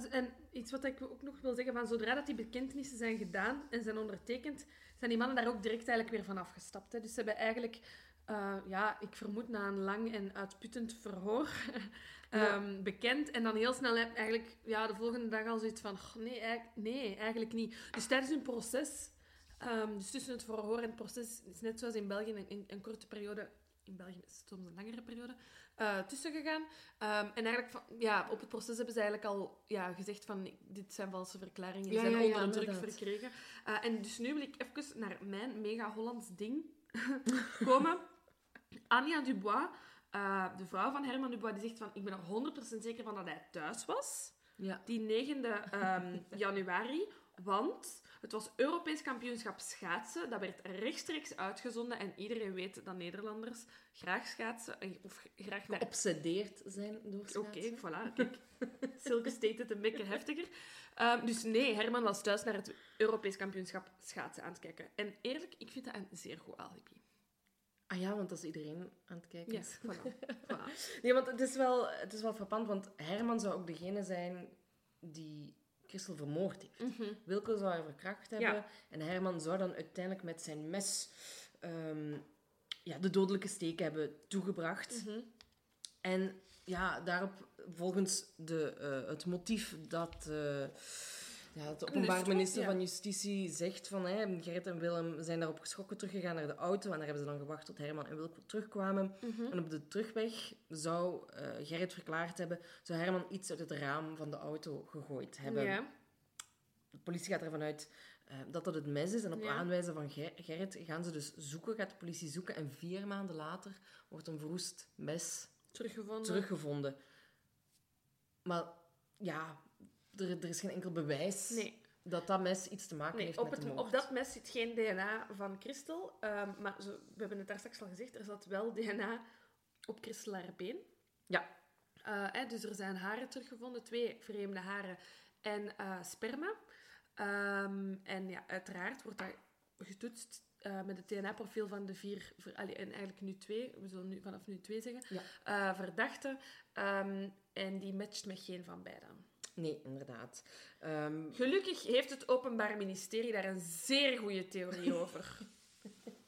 En iets wat ik ook nog wil zeggen, van zodra dat die bekentenissen zijn gedaan en zijn ondertekend, zijn die mannen daar ook direct eigenlijk weer van afgestapt. Hè. Dus ze hebben eigenlijk, eh, ja, ik vermoed na een lang en uitputtend verhoor, (laughs) ehm, bekend. En dan heel snel heb- eigenlijk, ja, de volgende dag al zoiets van, "Goh, nee, eigenlijk, nee, eigenlijk niet. Dus tijdens hun proces, ehm, dus tussen het verhoor en het proces, is net zoals in België een, een, een korte periode, in België is het soms een langere periode, eh, tussen gegaan. Ehm, en eigenlijk, van, ja, op het proces hebben ze eigenlijk al ja, gezegd van, dit zijn valse verklaringen, die Ja, zijn ja, ja, onder druk inderdaad. verkregen. Eh, en dus nu wil ik even naar mijn mega Hollands ding (laughs) komen. Anja Dubois, eh, de vrouw van Herman Dubois, die zegt van, ik ben er 100% zeker van dat hij thuis was. ja. Die 9e ehm, januari want het was Europees kampioenschap schaatsen. Dat werd rechtstreeks uitgezonden. En iedereen weet dat Nederlanders graag schaatsen. Of graag Geobsedeerd zijn door Oké, schaatsen. voilà. Kijk, (laughs) Silke het een beetje heftiger. Ehm, dus nee, Herman was thuis naar het Europees kampioenschap schaatsen aan het kijken. En eerlijk, ik vind dat een zeer goed alibi. Ah ja, want dat is iedereen aan het kijken. Ja, voilà. (laughs) Nee, want het is, wel, het is wel frappant, want Herman zou ook degene zijn die Christel vermoord heeft. Mhm. Wilco zou haar verkracht hebben Ja. en Herman zou dan uiteindelijk met zijn mes ehm, ja, de dodelijke steek hebben toegebracht. Mhm. En ja, daarop, volgens de, eh, het motief dat eh, ja, het openbaar Minister, van Justitie zegt van hè, Gerrit en Willem zijn daarop geschrokken teruggegaan naar de auto en daar hebben ze dan gewacht tot Herman en Wilco terugkwamen. Mhm. En op de terugweg zou eh, Gerrit verklaard hebben, zou Herman iets uit het raam van de auto gegooid hebben. Ja. De politie gaat ervan uit eh, dat dat het mes is. En op Ja. aanwijzen van Ger- Gerrit gaan ze dus zoeken, gaat de politie zoeken. En vier maanden later wordt een verroest mes Teruggevonden. teruggevonden. Maar ja, er, er is geen enkel bewijs Nee. dat dat mes iets te maken Nee, heeft op, met het, de moord. op dat mes zit geen DNA van Christel. ehm, maar zo, we hebben het daar straks al gezegd, er zat wel DNA op Christel haar been. Ja, Eh, hè, dus er zijn haren teruggevonden, twee vreemde haren en eh, sperma. Ehm, en ja, uiteraard wordt dat getoetst eh, met het DNA-profiel van de vier, ver- allee, en eigenlijk nu twee, we zullen nu, vanaf nu twee zeggen, Ja. verdachten. Ehm, en die matcht met geen van beiden. Nee, inderdaad. Ehm, Gelukkig heeft het Openbaar Ministerie daar een zeer goede theorie (laughs) over.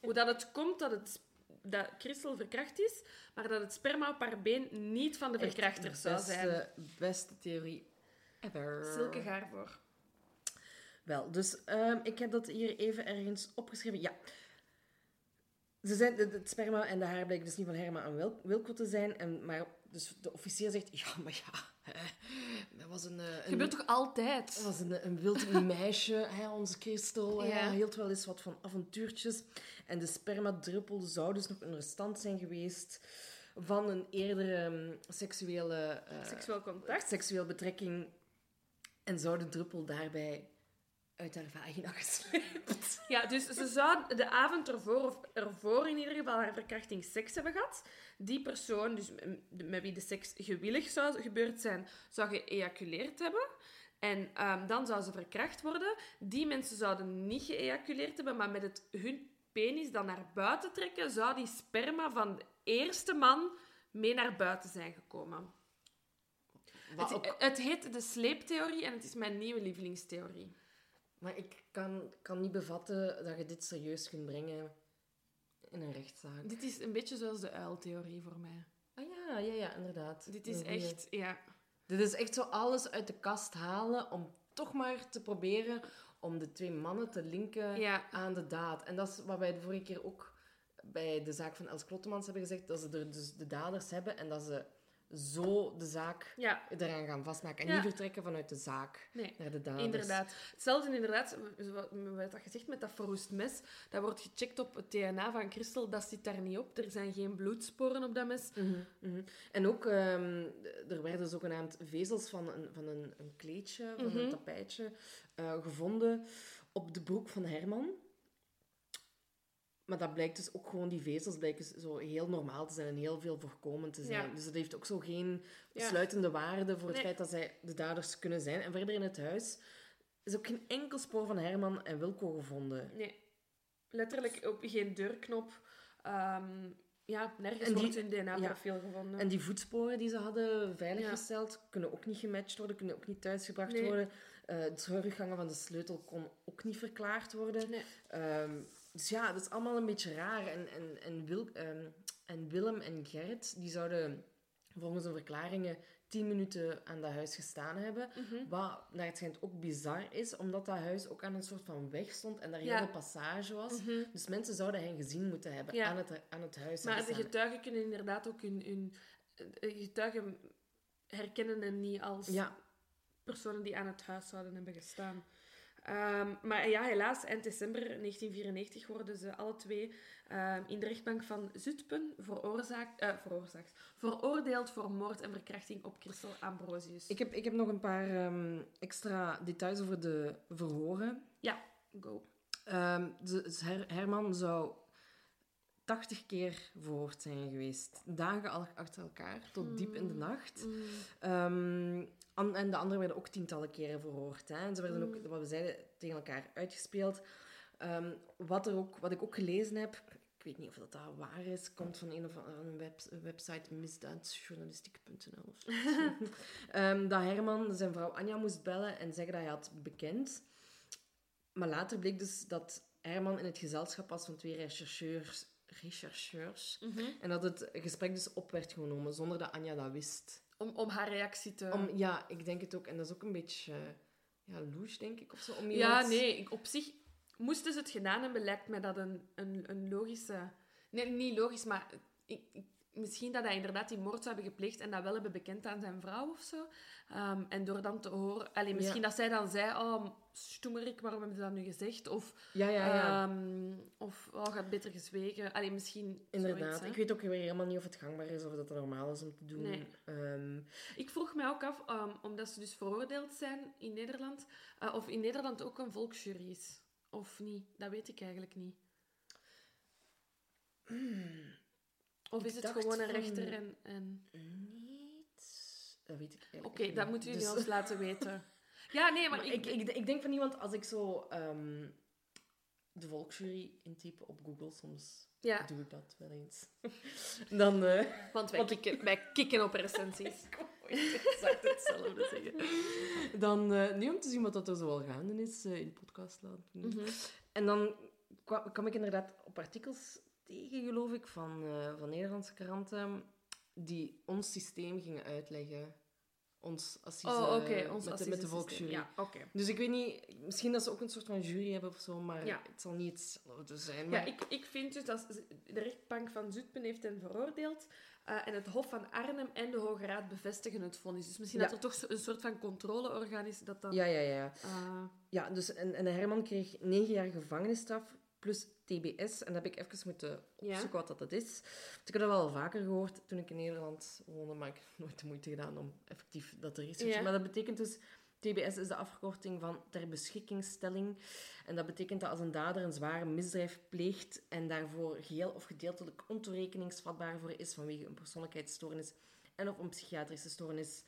Hoe dat het komt dat, het, dat Christel verkracht is, maar dat het sperma op haar been niet van de verkrachter de zou zijn. beste, beste theorie ever. Silke gaar voor. Wel, dus ehm, ik heb dat hier even ergens opgeschreven. Ja. Ze zijn, de- het sperma en de haar blijken dus niet van Herma en Wil- Wilco te zijn. En, maar dus de officier zegt, ja, maar ja, hè, dat was een... eh, een Gebeurt toch altijd? dat was een, een wild (laughs) meisje, hè, onze Christel. hè, Ja. hield wel eens wat van avontuurtjes. En de spermadruppel zou dus nog een restant zijn geweest van een eerdere mm, seksuele... eh, Seksueel contact? seksueel betrekking. En zou de druppel daarbij uit haar vagina (laughs) gesleept. Ja, dus ze zou de avond ervoor, of ervoor in ieder geval, haar verkrachting seks hebben gehad. Die persoon, dus met wie de seks gewillig zou gebeurd zijn, zou geëjaculeerd hebben. En ehm, dan zou ze verkracht worden. Die mensen zouden niet geëjaculeerd hebben, maar met het, hun penis dan naar buiten trekken, zou die sperma van de eerste man mee naar buiten zijn gekomen. Het, ook- het heet de sleeptheorie en het is mijn nieuwe lievelingstheorie. maar ik kan, kan niet bevatten dat je dit serieus kunt brengen in een rechtszaak. Dit is een beetje zoals de uiltheorie voor mij. Ah ja, ja, ja, inderdaad. Dit is echt, ja. Dit is echt zo alles uit de kast halen om toch maar te proberen om de twee mannen te linken Ja. aan de daad. En dat is wat wij de vorige keer ook bij de zaak van Els Klottemans hebben gezegd, dat ze er dus de daders hebben en dat ze zo de zaak Ja, eraan gaan vastmaken. En Ja. niet vertrekken vanuit de zaak nee. naar de daders. Inderdaad. Hetzelfde inderdaad, wat dat gezegd met dat verroest mes. Dat wordt gecheckt op het DNA van Christel, dat zit daar niet op. Er zijn geen bloedsporen op dat mes. Mhm, mhm. En ook, ehm, er werden zogenaamd vezels van een, van een, een kleedje, van Mhm. een tapijtje, eh, gevonden op de broek van Herman. Maar dat blijkt dus ook gewoon, die vezels blijken zo heel normaal te zijn en heel veel voorkomend te zijn. Ja. Dus dat heeft ook zo geen sluitende waarde voor het Nee. feit dat zij de daders kunnen zijn. En verder in het huis is ook geen enkel spoor van Herman en Wilco gevonden. Nee. Letterlijk op geen deurknop. Ehm, ja, nergens En die- wordt hun DNA-profiel gevonden. En die voetsporen die ze hadden veiliggesteld, kunnen ook niet gematcht worden, kunnen ook niet thuisgebracht Nee. worden. Eh de teruggangen van de sleutel kon ook niet verklaard worden. Nee. Ehm, dus ja, dat is allemaal een beetje raar. En, en, en, Wil, ehm, en Willem en Gerrit, die zouden volgens hun verklaringen tien minuten aan dat huis gestaan hebben. Mhm. Wat naar het schijnt ook bizar is, omdat dat huis ook aan een soort van weg stond en daar Ja. veel passage was. Mhm. Dus mensen zouden hen gezien moeten hebben Ja. aan, het, aan het huis. Maar de getuigen kunnen inderdaad ook hun, hun eh, getuigen herkennen hen niet als Ja, personen die aan het huis zouden hebben gestaan. Ehm, maar ja, helaas, eind december 1994 worden ze alle twee ehm, in de rechtbank van Zutpen veroorzaakt, eh, veroorzaakt, veroordeeld voor moord en verkrachting op Christel Ambrosius. Ik heb, ik heb nog een paar ehm, extra details over de verhoren. Ja, go. Dus Her- Herman zou 80 keer verhoord zijn geweest. Dagen achter elkaar, tot diep in de nacht. Mm. An- en de anderen werden ook tientallen keren verhoord. Hè. En ze werden ook, Mm. wat we zeiden, tegen elkaar uitgespeeld. Ehm, wat, er ook, wat ik ook gelezen heb, ik weet niet of dat, dat waar is, komt van een of andere web, website misdaadjournalistiek.nl of zo. (laughs) Ehm, dat Herman zijn vrouw Anja moest bellen en zeggen dat hij had bekend. Maar later bleek dus dat Herman in het gezelschap was van twee rechercheurs. rechercheurs Mhm. en dat het gesprek dus op werd genomen zonder dat Anja dat wist. Om, om haar reactie te... Om, ja, ik denk het ook. En dat is ook een beetje eh, ja, louche, denk ik, of zo. Om Ja, nee, ik, op zich moesten ze het gedaan hebben, lijkt mij dat een, een, een logische... Nee, niet logisch, maar ik, ik- misschien dat hij inderdaad die moord zou hebben gepleegd en dat wel hebben bekend aan zijn vrouw of zo. Ehm, en door dan te horen... Allee, misschien Ja. dat zij dan zei, oh, stoemerik, waarom hebben ze dat nu gezegd? Of, Ja, ja, ja. ehm, of oh, gaat beter gezwegen. Allee, misschien Inderdaad. zoiets, ik weet ook weer helemaal niet of het gangbaar is of dat het normaal is om te doen. Nee. Ehm, Ik vroeg mij ook af, omdat ze dus veroordeeld zijn in Nederland, eh, of in Nederland ook een volksjury is. Of niet, dat weet ik eigenlijk niet. Of Ik is het gewoon een rechter en... en... niet. Dat weet ik eigenlijk Oké, dat moeten jullie Dus- ons laten (laughs) weten. Ja, nee, maar, Maar ik... ik, ik, ik denk van iemand, als ik zo ehm, de volksjury intype op Google, soms ja, doe ik dat wel eens. (laughs) Dan... eh, want wij, kikken, wij kikken op recensies. (laughs) Ik exact hetzelfde zeggen. Dan, eh nu om te zien wat dat er zo al gaande is eh, in de podcast laten doen. Mhm. En dan kwam, kwam ik inderdaad op artikels tegen, geloof ik, van, eh, van Nederlandse kranten, die ons systeem gingen uitleggen. Ons assise, Oh, oké, ons met, de, met de volksjury. Ja. Dus ik weet niet, misschien dat ze ook een soort van jury hebben of zo, maar Ja. het zal niet hetzelfde zijn. Ja, Maar ik, ik vind dus dat de rechtbank van Zutphen heeft hen veroordeeld. eh, en het Hof van Arnhem en de Hoge Raad bevestigen het vonnis. Dus misschien Ja. dat er toch een soort van controleorgaan is dat dan... ja, ja, ja. eh, Ja, dus en, en Herman kreeg negen jaar gevangenisstraf plus TBS. En dat heb ik even moeten opzoeken wat dat, dat is. Want ik heb dat wel vaker gehoord toen ik in Nederland woonde, maar ik heb nooit de moeite gedaan om effectief dat te researchen. Ja. Maar dat betekent dus... TBS is de afkorting van ter beschikkingstelling. En dat betekent dat als een dader een zware misdrijf pleegt en daarvoor geheel of gedeeltelijk ontoerekeningsvatbaar voor is vanwege een persoonlijkheidsstoornis en of een psychiatrische stoornis,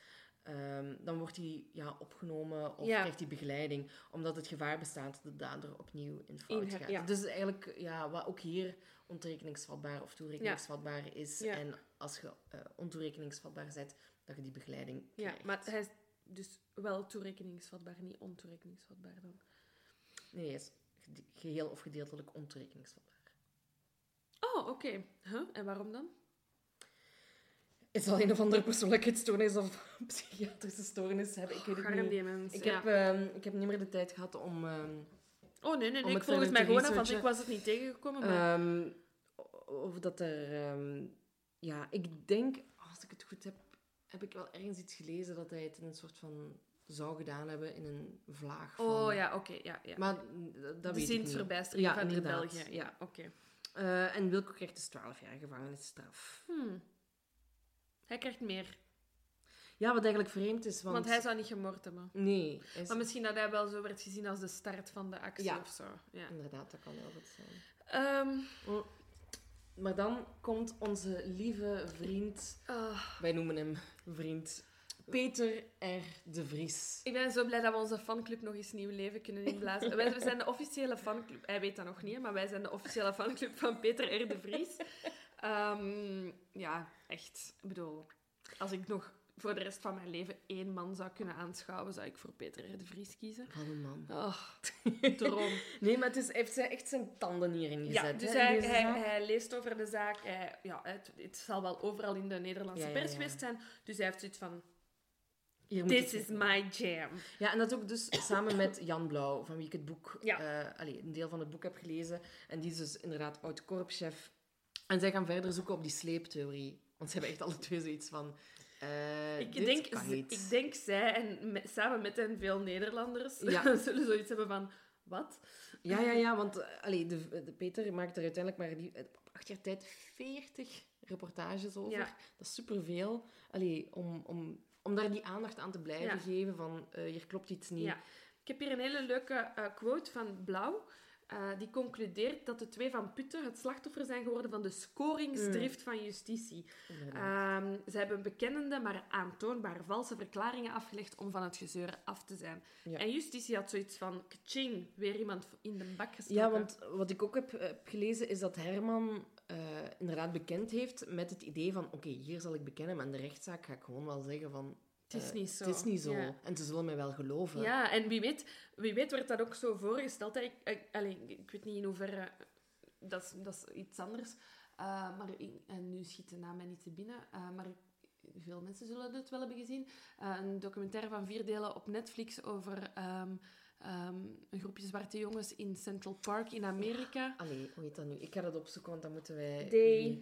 ehm, dan wordt hij ja, opgenomen of Ja. krijgt hij begeleiding, omdat het gevaar bestaat dat de dader opnieuw in fout In gaat. ja. Dus eigenlijk, ja, wat ook hier ontoerekeningsvatbaar of toerekeningsvatbaar is. Ja. En als je eh, ontoerekeningsvatbaar bent, dat je die begeleiding ja, krijgt. maar hij is dus wel toerekeningsvatbaar, niet ontoerekeningsvatbaar dan. Nee, hij is geheel of gedeeltelijk ontoerekeningsvatbaar. Oh, oké. Huh? En waarom dan? Is al een of andere persoonlijkheidsstoornis of (laughs) psychiatrische stoornis hebben? Ik weet het Garm niet. die mens. Ik, ja. heb, ehm, ik heb niet meer de tijd gehad om, ehm, Oh, nee, nee, nee. Ik vroeg het mij gewoon af, want ik was het niet tegengekomen. Maar... ehm, of dat er... ja, ik denk, als ik het goed heb, heb ik wel ergens iets gelezen dat hij het in een soort van zou gedaan hebben in een vlaag van... oh, ja, oké. ja, ja. Maar dat de weet ik niet. zinsverbijstering Ja, van in inderdaad, België. ja. Oké. Eh, en Wilco krijgt dus 12 jaar gevangenisstraf. Hmm. Hij krijgt meer, Ja, wat eigenlijk vreemd is, want... want hij zou niet gemoord hebben. Nee. is- Maar misschien dat hij wel zo werd gezien als de start van de actie Ja. of zo. Ja. Inderdaad, dat kan wel goed zijn. Ehm, Maar dan komt onze lieve vriend, ah, wij noemen hem vriend, Peter R. de Vries. ik ben zo blij dat we onze fanclub nog eens nieuw leven kunnen inblazen. wij, we zijn de officiële fanclub. Hij weet dat nog niet, maar wij zijn de officiële fanclub van Peter R. de Vries. Ehm, ja, echt. Ik bedoel, als ik nog voor de rest van mijn leven één man zou kunnen aanschouwen, zou ik voor Peter R. de Vries kiezen. Wat een man. Oh, (laughs) droom. Nee, maar het is, heeft zijn- echt zijn tanden hierin gezet. Ja, dus hè, hij, hij, leest over de zaak. Hij, ja, het, het zal wel overal in de Nederlandse Ja, pers ja. geweest zijn. Dus hij heeft zoiets van, this is my jam. Ja, en dat ook dus samen met Jan Blauw, van wie ik het boek, Ja. eh, allee, een deel van het boek heb gelezen. En die is dus inderdaad oud-korpschef. En zij gaan verder zoeken op die sleeptheorie. Want ze hebben echt alle twee zoiets van... Eh, Ik denk, ik denk zij en me- samen met hen veel Nederlanders Ja. (laughs) zullen zoiets hebben van... Wat? Ja, ja, ja, want eh, allee, de, de Peter maakt er uiteindelijk maar die, eh, op acht jaar tijd 40 reportages over. Ja. Dat is superveel. Allee, om, om, om daar die aandacht aan te blijven Ja. geven van eh, hier klopt iets niet. Ja. Ik heb hier een hele leuke quote van Blauw. Eh, die concludeert dat de twee van Putten het slachtoffer zijn geworden van de scoringsdrift van justitie. Ehm, ze hebben bekennende, maar aantoonbaar valse verklaringen afgelegd om van het gezeur af te zijn. Ja. En justitie had zoiets van, kaching, weer iemand in de bak gestoken. Ja, want wat ik ook heb, heb gelezen is dat Herman eh, inderdaad bekend heeft met het idee van oké, hier zal ik bekennen, maar in de rechtszaak ga ik gewoon wel zeggen van... Het is eh, niet zo. Het is niet zo. Ja. En ze zullen mij wel geloven. Ja, en wie weet, wie weet wordt dat ook zo voorgesteld. Hè. Ik, ik, allee, ik weet niet in hoeverre... Dat is, dat is iets anders. Uh, maar ik- en nu schiet de naam mij niet te binnen. uh, maar veel mensen zullen het wel hebben gezien. Uh, een documentaire van vier delen op Netflix over um, um, een groepje zwarte jongens in Central Park in Amerika. Allee, hoe heet dat nu? Ik ga dat opzoeken, want dat moeten wij They-.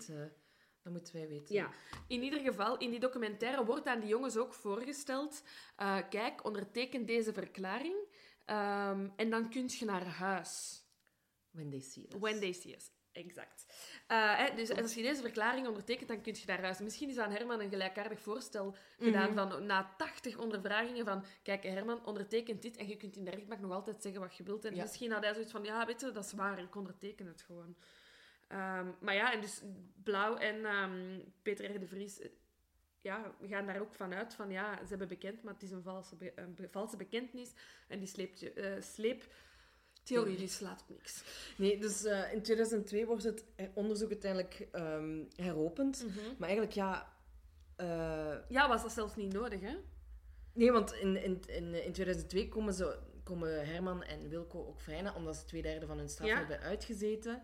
Dat moeten wij weten. Ja, in ieder geval, in die documentaire wordt aan die jongens ook voorgesteld... Uh, kijk, onderteken deze verklaring um, en dan kun je naar huis. When they see us. When they see us. Exact. Uh, hè, dus als je deze verklaring ondertekent, dan kun je naar huis. Misschien is aan Herman een gelijkaardig voorstel gedaan Mhm. van na 80 ondervragingen van kijk, Herman, ondertekent dit en je kunt in de rechtbank nog altijd zeggen wat je wilt. En Ja. misschien had hij zoiets van, ja, weet je, dat is waar, ik onderteken het gewoon. Ehm, maar ja, en dus Blauw en ehm, Peter R. de Vries eh, ja, gaan daar ook vanuit van, ja, ze hebben bekend, maar het is een valse, be- een be- valse bekentenis. En die sleept je, eh, sleeptheorie, die slaat op niks. Nee, dus eh, in 2002 wordt het onderzoek uiteindelijk ehm, heropend. Maar eigenlijk, ja... Ja, was dat zelfs niet nodig, hè? nee, want in, in, in, in 2002 komen, ze, komen Herman en Wilco ook vrij na, omdat ze twee derde van hun straf Ja. hebben uitgezeten.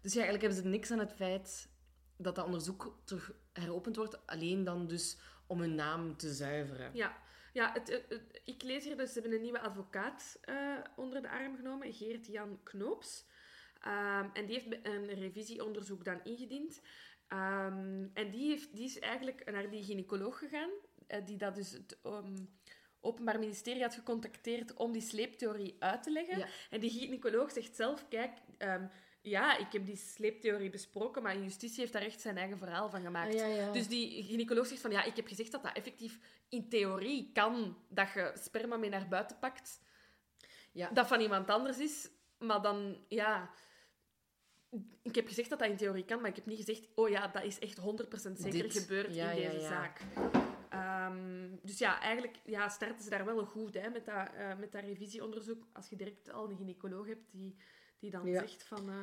Dus ja, eigenlijk hebben ze niks aan het feit dat dat onderzoek terug heropend wordt. Alleen dan dus om hun naam te zuiveren. Ja, ja het, het- het- ik lees hier dus, ze hebben een nieuwe advocaat eh, onder de arm genomen, Geert-Jan Knoops. Ehm, en die heeft een revisieonderzoek dan ingediend. Ehm, en die, heeft, die is eigenlijk naar die gynaecoloog gegaan, eh, die dat dus het ehm, Openbaar Ministerie had gecontacteerd om die sleeptheorie uit te leggen. Ja. En die gynaecoloog zegt zelf, kijk... ja, ik heb die sleeptheorie besproken, maar justitie heeft daar echt zijn eigen verhaal van gemaakt. Ah, ja, ja. Dus die gynaecoloog zegt van ja, ik heb gezegd dat dat effectief in theorie kan dat je sperma mee naar buiten pakt, Ja. dat van iemand anders is, maar dan ja. Ik heb gezegd dat dat in theorie kan, maar ik heb niet gezegd, oh ja, dat is echt 100% zeker Dit. gebeurd in deze zaak. Ehm, dus ja, eigenlijk ja, starten ze daar wel goed hè, met, dat, eh, met dat revisieonderzoek. Als je direct al een gynaecoloog hebt die, die dan Ja. zegt van... eh,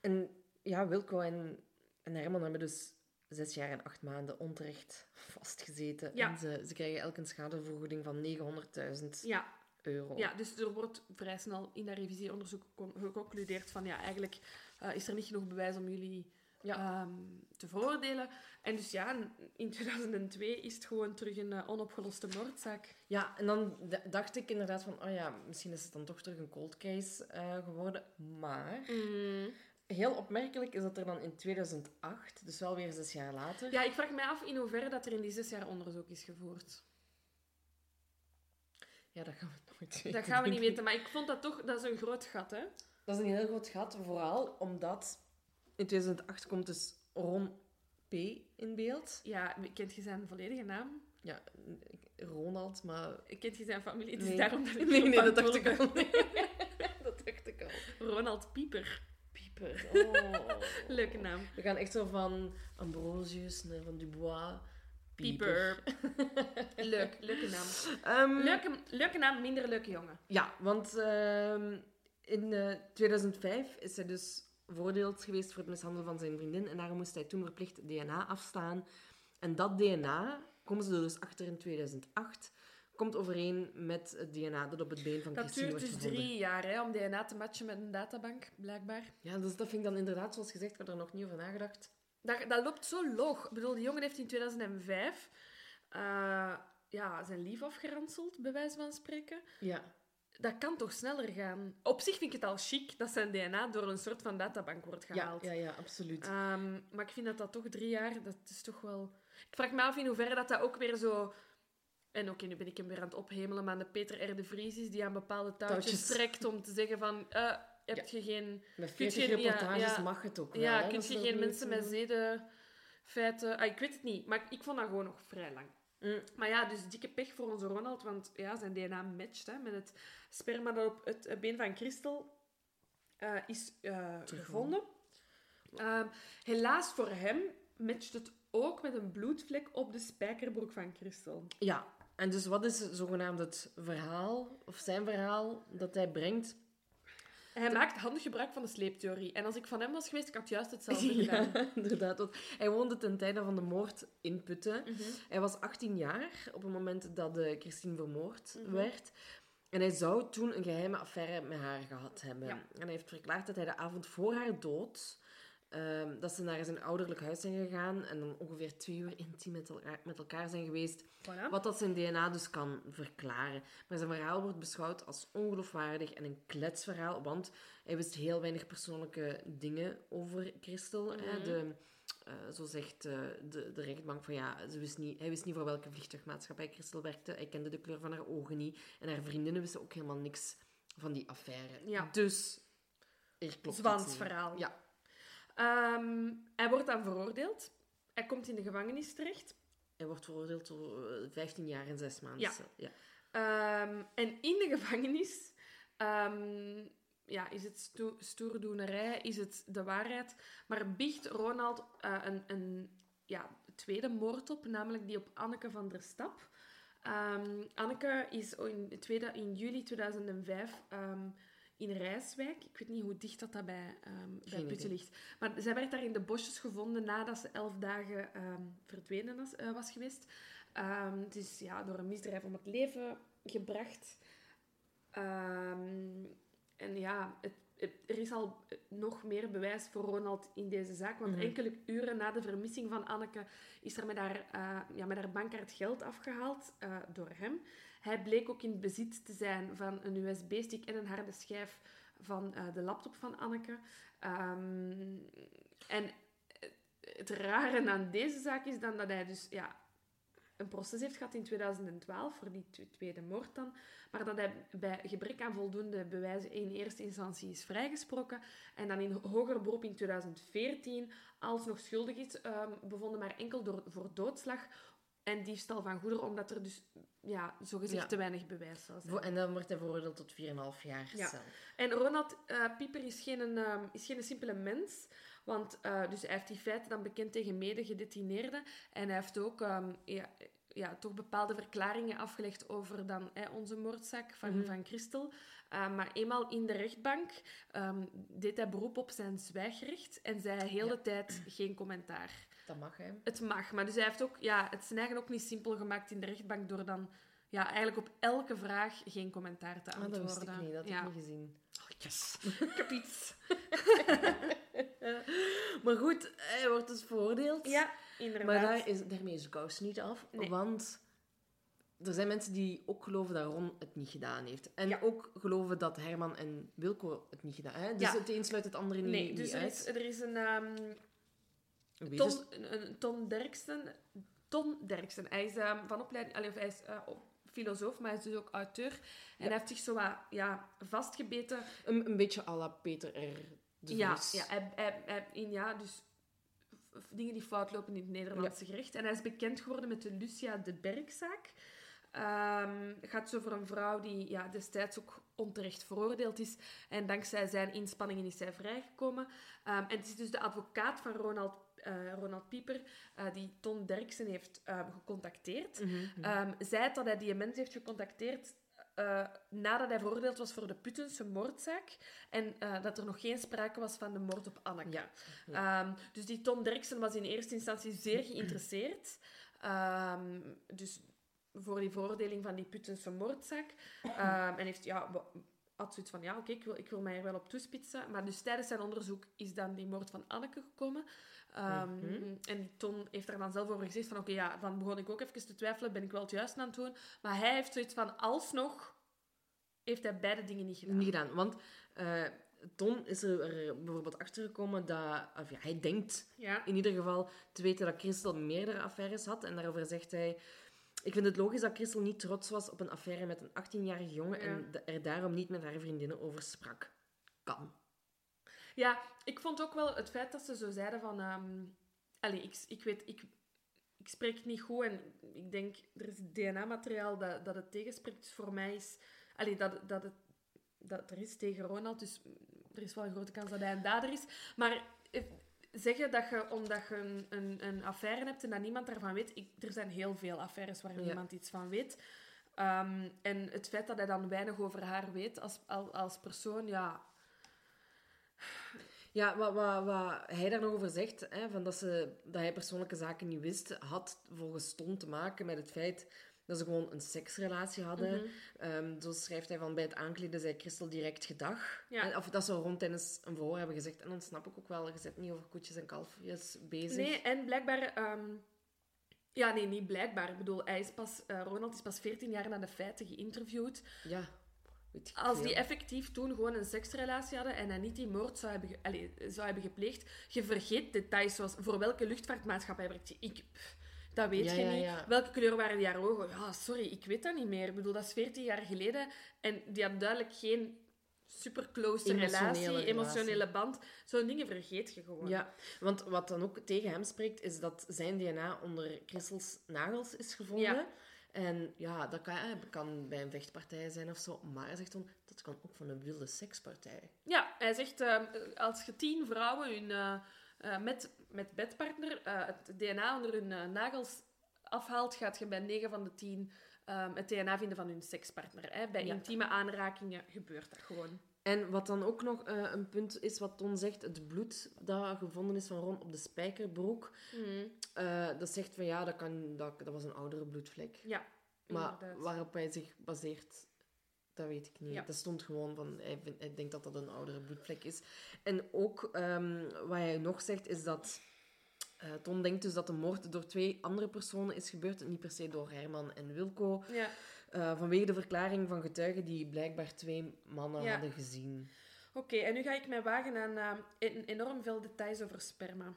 En ja, Wilco en, en Herman hebben dus zes jaar en acht maanden onterecht vastgezeten. Ja. En ze, ze krijgen elk een schadevergoeding van 900.000 ja, euro. Ja, dus er wordt vrij snel in dat revisieonderzoek con- geconcludeerd van ja, eigenlijk eh, is er niet genoeg bewijs om jullie Ja. ehm, te veroordelen. En dus ja, in 2002 is het gewoon terug een eh, onopgeloste moordzaak. Ja, en dan dacht ik inderdaad van, oh ja, misschien is het dan toch terug een cold case eh, geworden. Maar heel opmerkelijk is dat er dan in 2008, dus wel weer zes jaar later... Ja, ik vraag mij af in hoeverre dat er in die zes jaar onderzoek is gevoerd. Ja, dat gaan we nooit weten. Dat gaan we niet weten, maar ik vond dat toch, dat is een groot gat, hè? Dat is een heel groot gat, vooral omdat in 2008 komt dus Ron P. in beeld. Ja, kent je zijn volledige naam? Ja, Ronald, maar... Kent je zijn familie? Het is Nee. daarom dat ik (laughs) Nee, nee, dat dacht ik al. (laughs) (laughs) dat dacht ik al. Ronald Pieper. Pieper. Oh. Leuke naam. We gaan echt zo van Ambrosius naar van Dubois. Pieper. Leuk, leuke naam. Ehm, Leuke, leuke naam, minder leuke jongen. Ja, want ehm, in eh, 2005 is hij dus veroordeeld geweest voor het mishandelen van zijn vriendin. En daarom moest hij toen verplicht DNA afstaan. En dat DNA, komen ze er dus achter in 2008, komt overeen met het DNA dat op het been van Dat Christine duurt wordt dus gevonden. drie jaar hè, om DNA te matchen met een databank, blijkbaar. Ja, dus dat vind ik dan inderdaad, zoals gezegd, ik had er nog niet over nagedacht. Dat, dat loopt zo log. Ik bedoel, die jongen heeft in 2005 eh, ja, zijn lief afgeranseld, bij wijze van spreken. Ja, Dat kan toch sneller gaan? Op zich vind ik het al chic dat zijn DNA door een soort van databank wordt ja, gehaald. ja, ja absoluut. Ehm, maar ik vind dat dat toch drie jaar, dat is toch wel... Ik vraag me af in hoeverre dat, dat ook weer zo... En oké, nu ben ik hem weer aan het ophemelen, maar de Peter R. de Vries is die aan bepaalde touwtjes, Touwtjes. trekt om te zeggen van... eh, heb je geen... Met Kun je 40 geen- ja, reportages ja. mag het ook wel. Ja, hè, kun je geen mensen met zedenfeiten... Ah, ik weet het niet, maar ik vond dat gewoon nog vrij lang. Mm. Maar ja, dus dikke pech voor onze Ronald, want ja, zijn DNA matcht hè, met het sperma dat op het been van Christel eh, is eh, gevonden. Ehm, helaas voor hem matcht het ook met een bloedvlek op de spijkerbroek van Christel. Ja, en dus wat is zogenaamd het verhaal, of zijn verhaal, dat hij brengt? Hij maakt handig gebruik van de sleeptheorie. En als ik van hem was geweest, ik had juist hetzelfde (laughs) gedaan. Ja, inderdaad. want hij woonde ten tijde van de moord in Putten. Mhm. Hij was 18 jaar op het moment dat de Christine vermoord Mhm. werd. En hij zou toen een geheime affaire met haar gehad hebben. Ja. En hij heeft verklaard dat hij de avond voor haar dood... ehm, dat ze naar zijn ouderlijk huis zijn gegaan en dan ongeveer twee uur intiem met elkaar, met elkaar zijn geweest. Voilà. Wat dat zijn DNA dus kan verklaren. Maar zijn verhaal wordt beschouwd als ongeloofwaardig en een kletsverhaal, want hij wist heel weinig persoonlijke dingen over Christel. hè. Mhm. De, eh, zo zegt eh, de, de rechtbank van ja, ze wist niet, hij wist niet voor welke vliegtuigmaatschappij Christel werkte. Hij kende de kleur van haar ogen niet. En haar vriendinnen wisten ook helemaal niks van die affaire. Ja. Dus er klopt Zwans verhaal. Ja. Ehm, hij wordt dan veroordeeld. Hij komt in de gevangenis terecht. Hij wordt veroordeeld tot eh, 15 jaar en 6 maanden. Ja. Ehm, en in de gevangenis ehm, ja, is het sto stoerdoenerij, is het de waarheid. Maar biecht Ronald eh, een, een ja, tweede moord op, namelijk die op Anneke van der Stap. Anneke is in, tweede, in juli 2005 ehm, in Rijswijk. Ik weet niet hoe dicht dat, dat bij, ehm bij Putten ligt. Maar zij werd daar in de bosjes gevonden nadat ze elf dagen ehm, verdwenen was, eh, was geweest. Het is ja, door een misdrijf om het leven gebracht. En ja, het, het- er is al nog meer bewijs voor Ronald in deze zaak. Want Mhm. enkele uren na de vermissing van Anneke is er met haar, eh, ja, met haar bankkaart geld afgehaald eh, door hem. Hij bleek ook in bezit te zijn van een USB-stick en een harde schijf van eh, de laptop van Anneke. Ehm, en het rare aan deze zaak is dan dat hij dus ja, een proces heeft gehad in 2012 voor die tw- tweede moord dan, maar dat hij bij gebrek aan voldoende bewijzen in eerste instantie is vrijgesproken en dan in hoger beroep in 2014 alsnog schuldig is ehm, bevonden, maar enkel door, voor doodslag en diefstal van goederen, omdat er dus ja, zogezegd Ja. te weinig bewijs zou zijn. En dan wordt hij veroordeeld tot 4,5 jaar Ja. cel. En Ronald eh, Pieper is geen, ehm, is geen simpele mens. Want eh, dus hij heeft die feiten dan bekend tegen mede-gedetineerden. En hij heeft ook ehm, ja, ja, toch bepaalde verklaringen afgelegd over dan, hè, onze moordzaak van, Mhm. van Christel. Eh, maar eenmaal in de rechtbank ehm, deed hij beroep op zijn zwijgrecht. En zei heel Ja. de tijd geen commentaar. Dat mag, hè. Het mag, maar dus hij heeft ook, ja, het zijn eigen ook niet simpel gemaakt in de rechtbank door dan ja, eigenlijk op elke vraag geen commentaar te Ah, antwoorden. dat wist ik niet, dat heb ja. ik niet gezien. Oh, yes. (laughs) ik heb iets. (laughs) Maar goed, hij wordt dus veroordeeld. Ja, inderdaad. Maar daar is, daarmee is de kous niet af. Nee. Want er zijn mensen die ook geloven dat Ron het niet gedaan heeft. En Ja. ook geloven dat Herman en Wilco het niet gedaan hebben. Dus Ja. het een sluit het andere niet, nee, niet dus er uit. is, er is een ehm, Wie Ton, is- een, een Ton Derksen. Ton Derksen. Hij is ehm, van opleiding, allee, of hij is eh, filosoof, maar hij is dus ook auteur. En Ja. hij heeft zich zo wat, ja, vastgebeten. een, een beetje à la Peter R. de Ja, Vries. ja, hij, hij, hij- in, ja, dus dingen die fout lopen in het Nederlandse gerecht. En hij is bekend geworden met de Lucia de Bergzaak. Het gaat zo over een vrouw die ja, destijds ook onterecht veroordeeld is. En dankzij zijn inspanningen is zij vrijgekomen. Ehm, en het is dus de advocaat van Ronald, eh, Ronald Pieper eh, die Ton Derksen heeft ehm, gecontacteerd. Mhm, mhm. Ehm zei dat hij die mens heeft gecontacteerd eh, nadat hij veroordeeld was voor de Puttense moordzaak. En dat er nog geen sprake was van de moord op Anneke. Ja. Ehm, dus die Tom Derksen was in eerste instantie zeer geïnteresseerd. Dus voor die veroordeling van die Puttense moordzaak. En heeft, ja, had zoiets van, ja, oké, ik, wil, ik wil mij er wel op toespitsen. Maar dus tijdens zijn onderzoek is dan die moord van Anneke gekomen. Ehm, Mhm. En Ton heeft daar dan zelf over gezegd van, oké, ja, dan begon ik ook even te twijfelen, ben ik wel het juiste aan het doen? Maar hij heeft zoiets van, alsnog heeft hij beide dingen niet gedaan. Niet gedaan, want eh, Ton is er, er bijvoorbeeld achtergekomen dat... Of ja, hij denkt Ja. in ieder geval te weten dat Christel meerdere affaires had. En daarover zegt hij... Ik vind het logisch dat Christel niet trots was op een affaire met een 18-jarige jongen Ja. en er daarom niet met haar vriendinnen over sprak. Kan. Ja, ik vond ook wel het feit dat ze zo zeiden van... allee, ik, ik weet... Ik, ik spreek niet goed en ik denk... Er is DNA-materiaal dat, dat het tegenspreekt. Dus voor mij is... Allee, dat, dat het... Dat er is tegen Ronald, dus er is wel een grote kans dat hij een dader is. Maar eh, zeggen dat je, omdat je een, een, een affaire hebt en dat niemand daarvan weet... Ik, er zijn heel veel affaires waar Ja. niemand iets van weet. Ehm, en het feit dat hij dan weinig over haar weet als, als, als persoon, ja... Ja, wat, wat, wat hij daar nog over zegt, hè, van dat, ze, dat hij persoonlijke zaken niet wist, had volgens Ton te maken met het feit dat ze gewoon een seksrelatie hadden. Ehm, zo schrijft hij van bij het aankleden zei Christel direct gedag. Ja. En- Of dat ze rond tijdens een verhoor hebben gezegd. En dan snap ik ook wel, je zit niet over koetjes en kalfjes bezig. Nee, en blijkbaar... ehm, ja, nee, niet blijkbaar. Ik bedoel, hij is pas, eh, Ronald is pas 14 jaar na de feiten geïnterviewd. Ja, weet ik Als die effectief toen gewoon een seksrelatie hadden en hij niet die moord zou hebben, zou hebben gepleegd, je vergeet details zoals voor welke luchtvaartmaatschappij werkt. Ik, pff, dat weet Ja, je ja, niet. ja. Welke kleur waren die haar ogen? Ja, sorry, ik weet dat niet meer. Ik bedoel, dat is 14 jaar geleden en die had duidelijk geen super close Emotionele relatie, emotionele band. Zo'n dingen vergeet je gewoon. Ja, want wat dan ook tegen hem spreekt, is dat zijn DNA onder Christels nagels is gevonden. Ja. En ja, dat kan, eh, kan bij een vechtpartij zijn of zo. Maar hij zegt dan, dat kan ook van een wilde sekspartij. Ja, hij zegt, ehm, als je tien vrouwen hun, eh, eh, met, met bedpartner eh, het DNA onder hun eh, nagels afhaalt, gaat je bij 9 van de 10 ehm, het DNA vinden van hun sekspartner. Hè. Bij Ja. intieme aanrakingen gebeurt dat gewoon. En wat dan ook nog een punt is, wat Ton zegt, het bloed dat gevonden is van Ron op de spijkerbroek. eh, dat zegt van ja, dat, kan, dat, dat was een oudere bloedvlek. Ja, Maar inderdaad. waarop hij zich baseert, dat weet ik niet. Ja. Dat stond gewoon van, hij, hij denkt dat dat een oudere bloedvlek is. En ook ehm, wat hij nog zegt, is dat... eh Ton denkt dus dat de moord door twee andere personen is gebeurd, niet per se door Herman en Wilco. Ja. eh, vanwege de verklaring van getuigen die blijkbaar twee mannen Ja. hadden gezien. Oké, en nu ga ik mij wagen aan en- enorm veel details over sperma.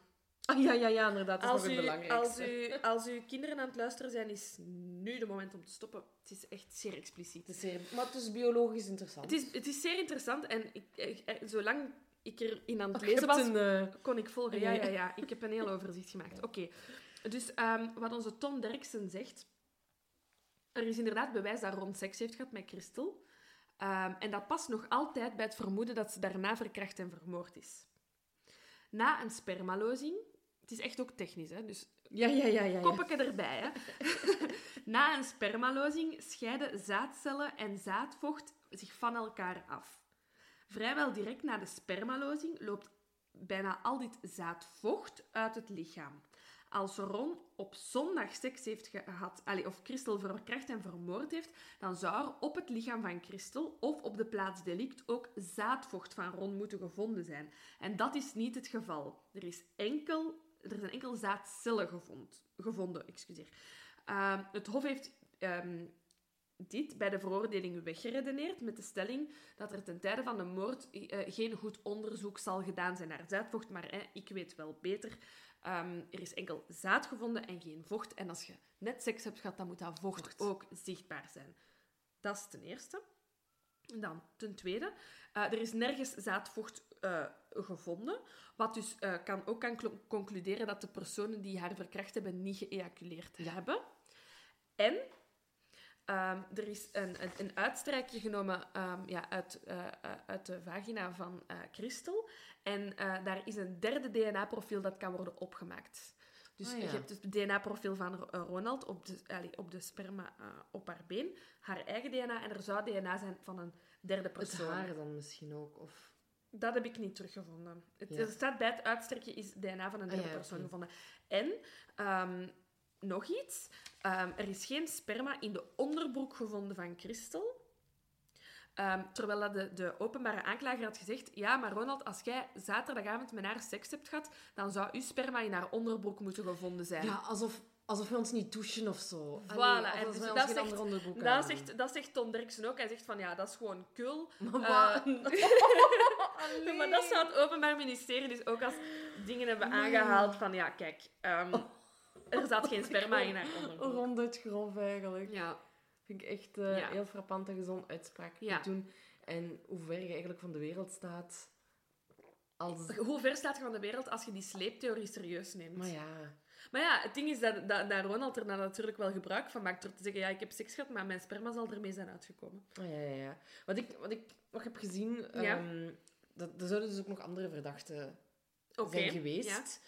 Ah, ja, ja, ja, inderdaad. Dat is Als nog het u, als, u, als uw kinderen aan het luisteren zijn, is nu de moment om te stoppen. Het is echt zeer expliciet. Het is zeer- maar het is biologisch interessant. Het is, het is zeer interessant en ik, ik- eh, zolang ik erin aan het Oh, lezen was, een, eh, kon ik volgen. Ja, Ja. ja, ja. Ik heb een heel overzicht gemaakt. Oké. Dus ehm, wat onze Tom Derksen zegt... Er is inderdaad bewijs dat Ron seks heeft gehad met Christel. Ehm, en dat past nog altijd bij het vermoeden dat ze daarna verkracht en vermoord is. Na een spermalozing... Het is echt ook technisch, hè. Dus Ja, ja, ja, ja. ja. erbij. Hè. (laughs) Na een spermalozing scheiden zaadcellen en zaadvocht zich van elkaar af. Vrijwel direct na de spermalozing loopt bijna al dit zaadvocht uit het lichaam. Als Ron op zondag seks heeft gehad, allee, of Christel verkracht en vermoord heeft, dan zou er op het lichaam van Christel of op de plaats delict ook zaadvocht van Ron moeten gevonden zijn. En dat is niet het geval. Er, is enkel, er zijn enkel zaadcellen gevond, gevonden. Excuseer. Ehm, het Hof heeft ehm, dit bij de veroordeling weggeredeneerd met de stelling dat er ten tijde van de moord eh, geen goed onderzoek zal gedaan zijn naar zaadvocht, maar eh, ik weet wel beter. Ehm, er is enkel zaad gevonden en geen vocht. En als je net seks hebt gehad, dan moet dat vocht, Vocht. ook zichtbaar zijn. Dat is ten eerste. Dan ten tweede, eh, er is nergens zaadvocht eh, gevonden, wat dus eh, kan, ook kan concluderen dat de personen die haar verkracht hebben niet geëjaculeerd hebben. En ehm, er is een, een, een uitstrijkje genomen ehm, ja, uit, eh, uit de vagina van Christel. En daar is een derde DNA-profiel dat kan worden opgemaakt. Dus Ah, ja. je hebt het DNA-profiel van Ro- Ronald op de, allee, op de sperma op haar been, haar eigen DNA, en er zou DNA zijn van een derde Het persoon. haar dan misschien ook. Of... Dat heb ik niet teruggevonden. Het, Ja. Er staat bij het uitstrekje is DNA van een Ah, derde ja, persoon gevonden. En ehm, nog iets. Ehm, er is geen sperma in de onderbroek gevonden van Christel. Ehm, terwijl dat de, de openbare aanklager had gezegd... Ja, maar Ronald, als jij zaterdagavond met haar seks hebt gehad, dan zou uw sperma in haar onderbroek moeten gevonden zijn. Ja, alsof Alsof we ons niet douchen of zo. Voilà, Allee, en dus dat zegt- Dat zegt, dat zegt Tom Derksen ook. Hij zegt van, ja, dat is gewoon kul. (laughs) Maar? (laughs) (laughs) Allee. Maar dat zou het Openbaar Ministerie dus ook als dingen hebben aangehaald van, ja, kijk, ehm, er zat geen sperma in haar onderbroek. Ronduit grof eigenlijk. Ja. Vind ik echt Ja. heel frappant en gezond uitspraak Ja. doen. En hoe ver je eigenlijk van de wereld staat. Als... Hoe ver staat je van de wereld als je die sleeptheorie serieus neemt? Maar ja, Maar ja, het ding is dat, dat, dat Ronald er dan natuurlijk wel gebruik van maakt door te zeggen, ja, ik heb seks gehad, maar mijn sperma zal ermee zijn uitgekomen. Ah, ja, ja, ja. Wat ik, wat ik nog heb gezien, Ja. ehm, dat, er zouden dus ook nog andere verdachten zijn geweest.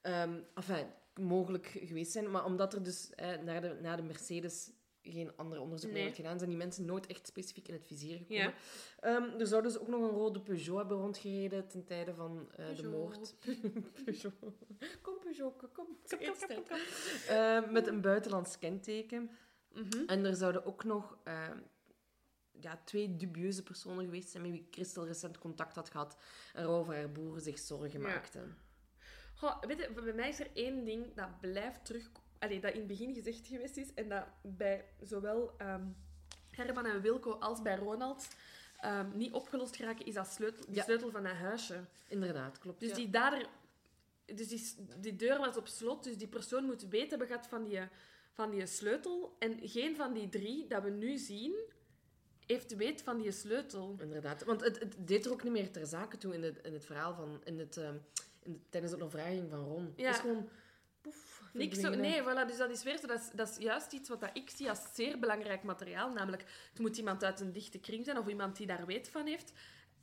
Ehm, enfin, mogelijk geweest zijn, maar omdat er dus eh, naar, de, naar de Mercedes geen ander onderzoek meer werd gedaan, zijn die mensen nooit echt specifiek in het vizier gekomen. Ja. Ehm, er zou dus ook nog een rode Peugeot hebben rondgereden ten tijde van eh, de moord. (laughs) Peugeot. Kom Peugeot, kom. Kom, (laughs) kom, kom, kom, kom. Eh, met een buitenlands kenteken. Mhm. En er zouden ook nog ehm, ja, twee dubieuze personen geweest zijn met wie Christel recent contact had gehad en waarover haar broer zich zorgen Ja. maakte. Goh, weet je, bij mij is er één ding dat blijft terug... Allee, dat in het begin gezegd geweest is en dat bij zowel ehm, Herman en Wilco als bij Ronald ehm, niet opgelost geraken, is dat sleutel, die Ja. sleutel van dat huisje. Inderdaad, klopt. Dus ja. die dader... Dus die, deur was op slot, dus die persoon moet weten hebben gehad van die, van die sleutel. En geen van die drie dat we nu zien, heeft weet van die sleutel. Inderdaad. Want het, het deed er ook niet meer ter zake toe in het, in het verhaal van... In het, ehm, in de- tijdens de ondervraging van Ron. Ja. Het is gewoon... Poef, Niks zo, nee, voilà, dus dat is weer zo. Dat is, dat is juist iets wat dat ik zie als zeer belangrijk materiaal. Namelijk, het moet iemand uit een dichte kring zijn of iemand die daar weet van heeft.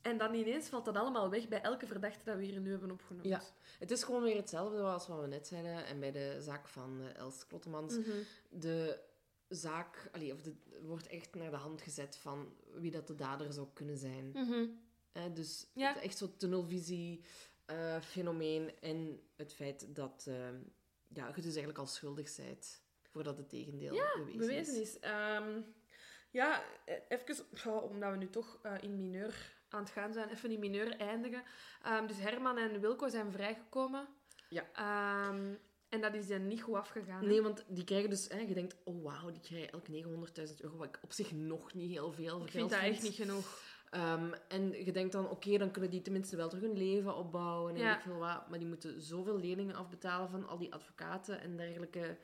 En dan ineens valt dat allemaal weg bij elke verdachte dat we hier nu hebben opgenoemd. Ja. Het is gewoon weer hetzelfde als wat we net zeiden. En bij de zaak van eh, Els Klottemans. Mhm. De zaak... Allee, of de, wordt echt naar de hand gezet van wie dat de dader zou kunnen zijn. Mhm. Dus Ja. het is echt zo'n tunnelvisie eh, fenomeen en het feit dat eh, ja, je dus eigenlijk al schuldig bent voordat het tegendeel bewezen, bewezen is. is. Ehm, ja, eh, even, omdat we nu toch eh, in mineur aan het gaan zijn, even in mineur eindigen. Ehm, dus Herman en Wilco zijn vrijgekomen. Ja. Ehm, en dat is dan niet goed afgegaan. hè? Nee, want die krijgen dus... Hè, je denkt, oh wauw, die krijgen elk 900.000 euro, wat ik op zich nog niet heel veel ik vind dat echt niet genoeg. Ehm, en je denkt dan, oké, dan kunnen die tenminste wel terug hun leven opbouwen en Ja. ik veel wat. Maar die moeten zoveel leningen afbetalen van al die advocaten en dergelijke,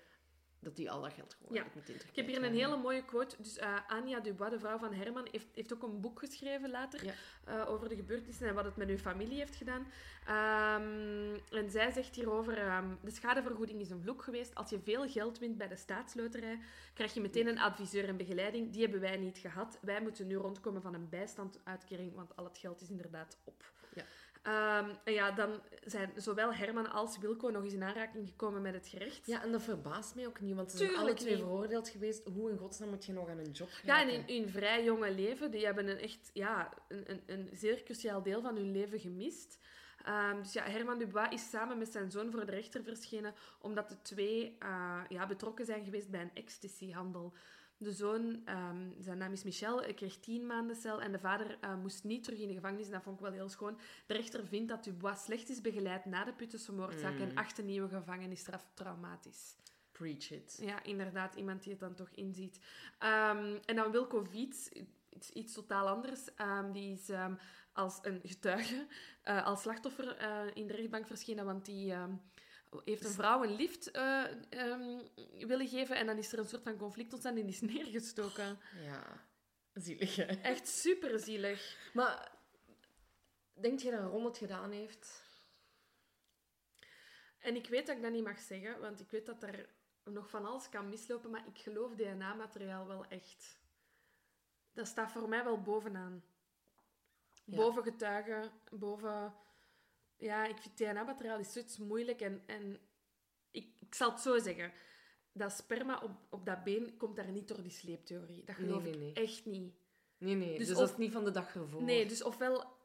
dat die al dat geld gewoon Ja. meteen Ik heb hier een hele mooie quote. Dus eh, Anja Dubois, de vrouw van Herman, heeft, heeft ook een boek geschreven later Ja. eh, over de gebeurtenissen en wat het met uw familie heeft gedaan. Ehm, en zij zegt hierover, ehm, de schadevergoeding is een vloek geweest. Als je veel geld wint bij de staatsloterij, krijg je meteen een adviseur en begeleiding. Die hebben wij niet gehad. Wij moeten nu rondkomen van een bijstandsuitkering, want al het geld is inderdaad op. Ja. Ehm, en ja, dan zijn zowel Herman als Wilco nog eens in aanraking gekomen met het gerecht. Ja, en dat verbaast mij ook niet, want ze zijn alle twee niet. veroordeeld geweest. Hoe in godsnaam moet je nog aan een job Ja, en in hun vrij jonge leven, die hebben een echt ja, een, een, een zeer cruciaal deel van hun leven gemist. Ehm, dus ja, Herman Dubois is samen met zijn zoon voor de rechter verschenen, omdat de twee eh, ja, betrokken zijn geweest bij een ecstasyhandel. De zoon, ehm, zijn naam is Michel, kreeg tien maanden cel en de vader eh, moest niet terug in de gevangenis. Dat vond ik wel heel schoon. De rechter vindt dat Dubois slecht is begeleid na de Puttense moordzaak en acht nieuwe gevangenisstraf traumatisch. Preach it. Ja, inderdaad, iemand die het dan toch inziet. Ehm, en dan Wilco Viets, iets, iets totaal anders. Ehm, die is als een getuige, eh, als slachtoffer eh, in de rechtbank verschenen, want die heeft een vrouw een lift eh, ehm, willen geven en dan is er een soort van conflict ontstaan en die is (laughs) neergestoken. Ja, zielig hè. Echt super zielig. Maar, denk je dat Ron het gedaan heeft? En ik weet dat ik dat niet mag zeggen, want ik weet dat er nog van alles kan mislopen, maar ik geloof DNA-materiaal wel echt. Dat staat voor mij wel bovenaan. Ja. Boven getuigen, boven... Ja, ik vind DNA-materiaal is zoiets moeilijk en, en ik, ik zal het zo zeggen. Dat sperma op, op dat been komt daar niet door die sleeptheorie. Dat Nee, geloof nee, ik echt niet. Nee, nee. Dus Dus, of- dat is niet van de dag ervoor. Nee, dus ofwel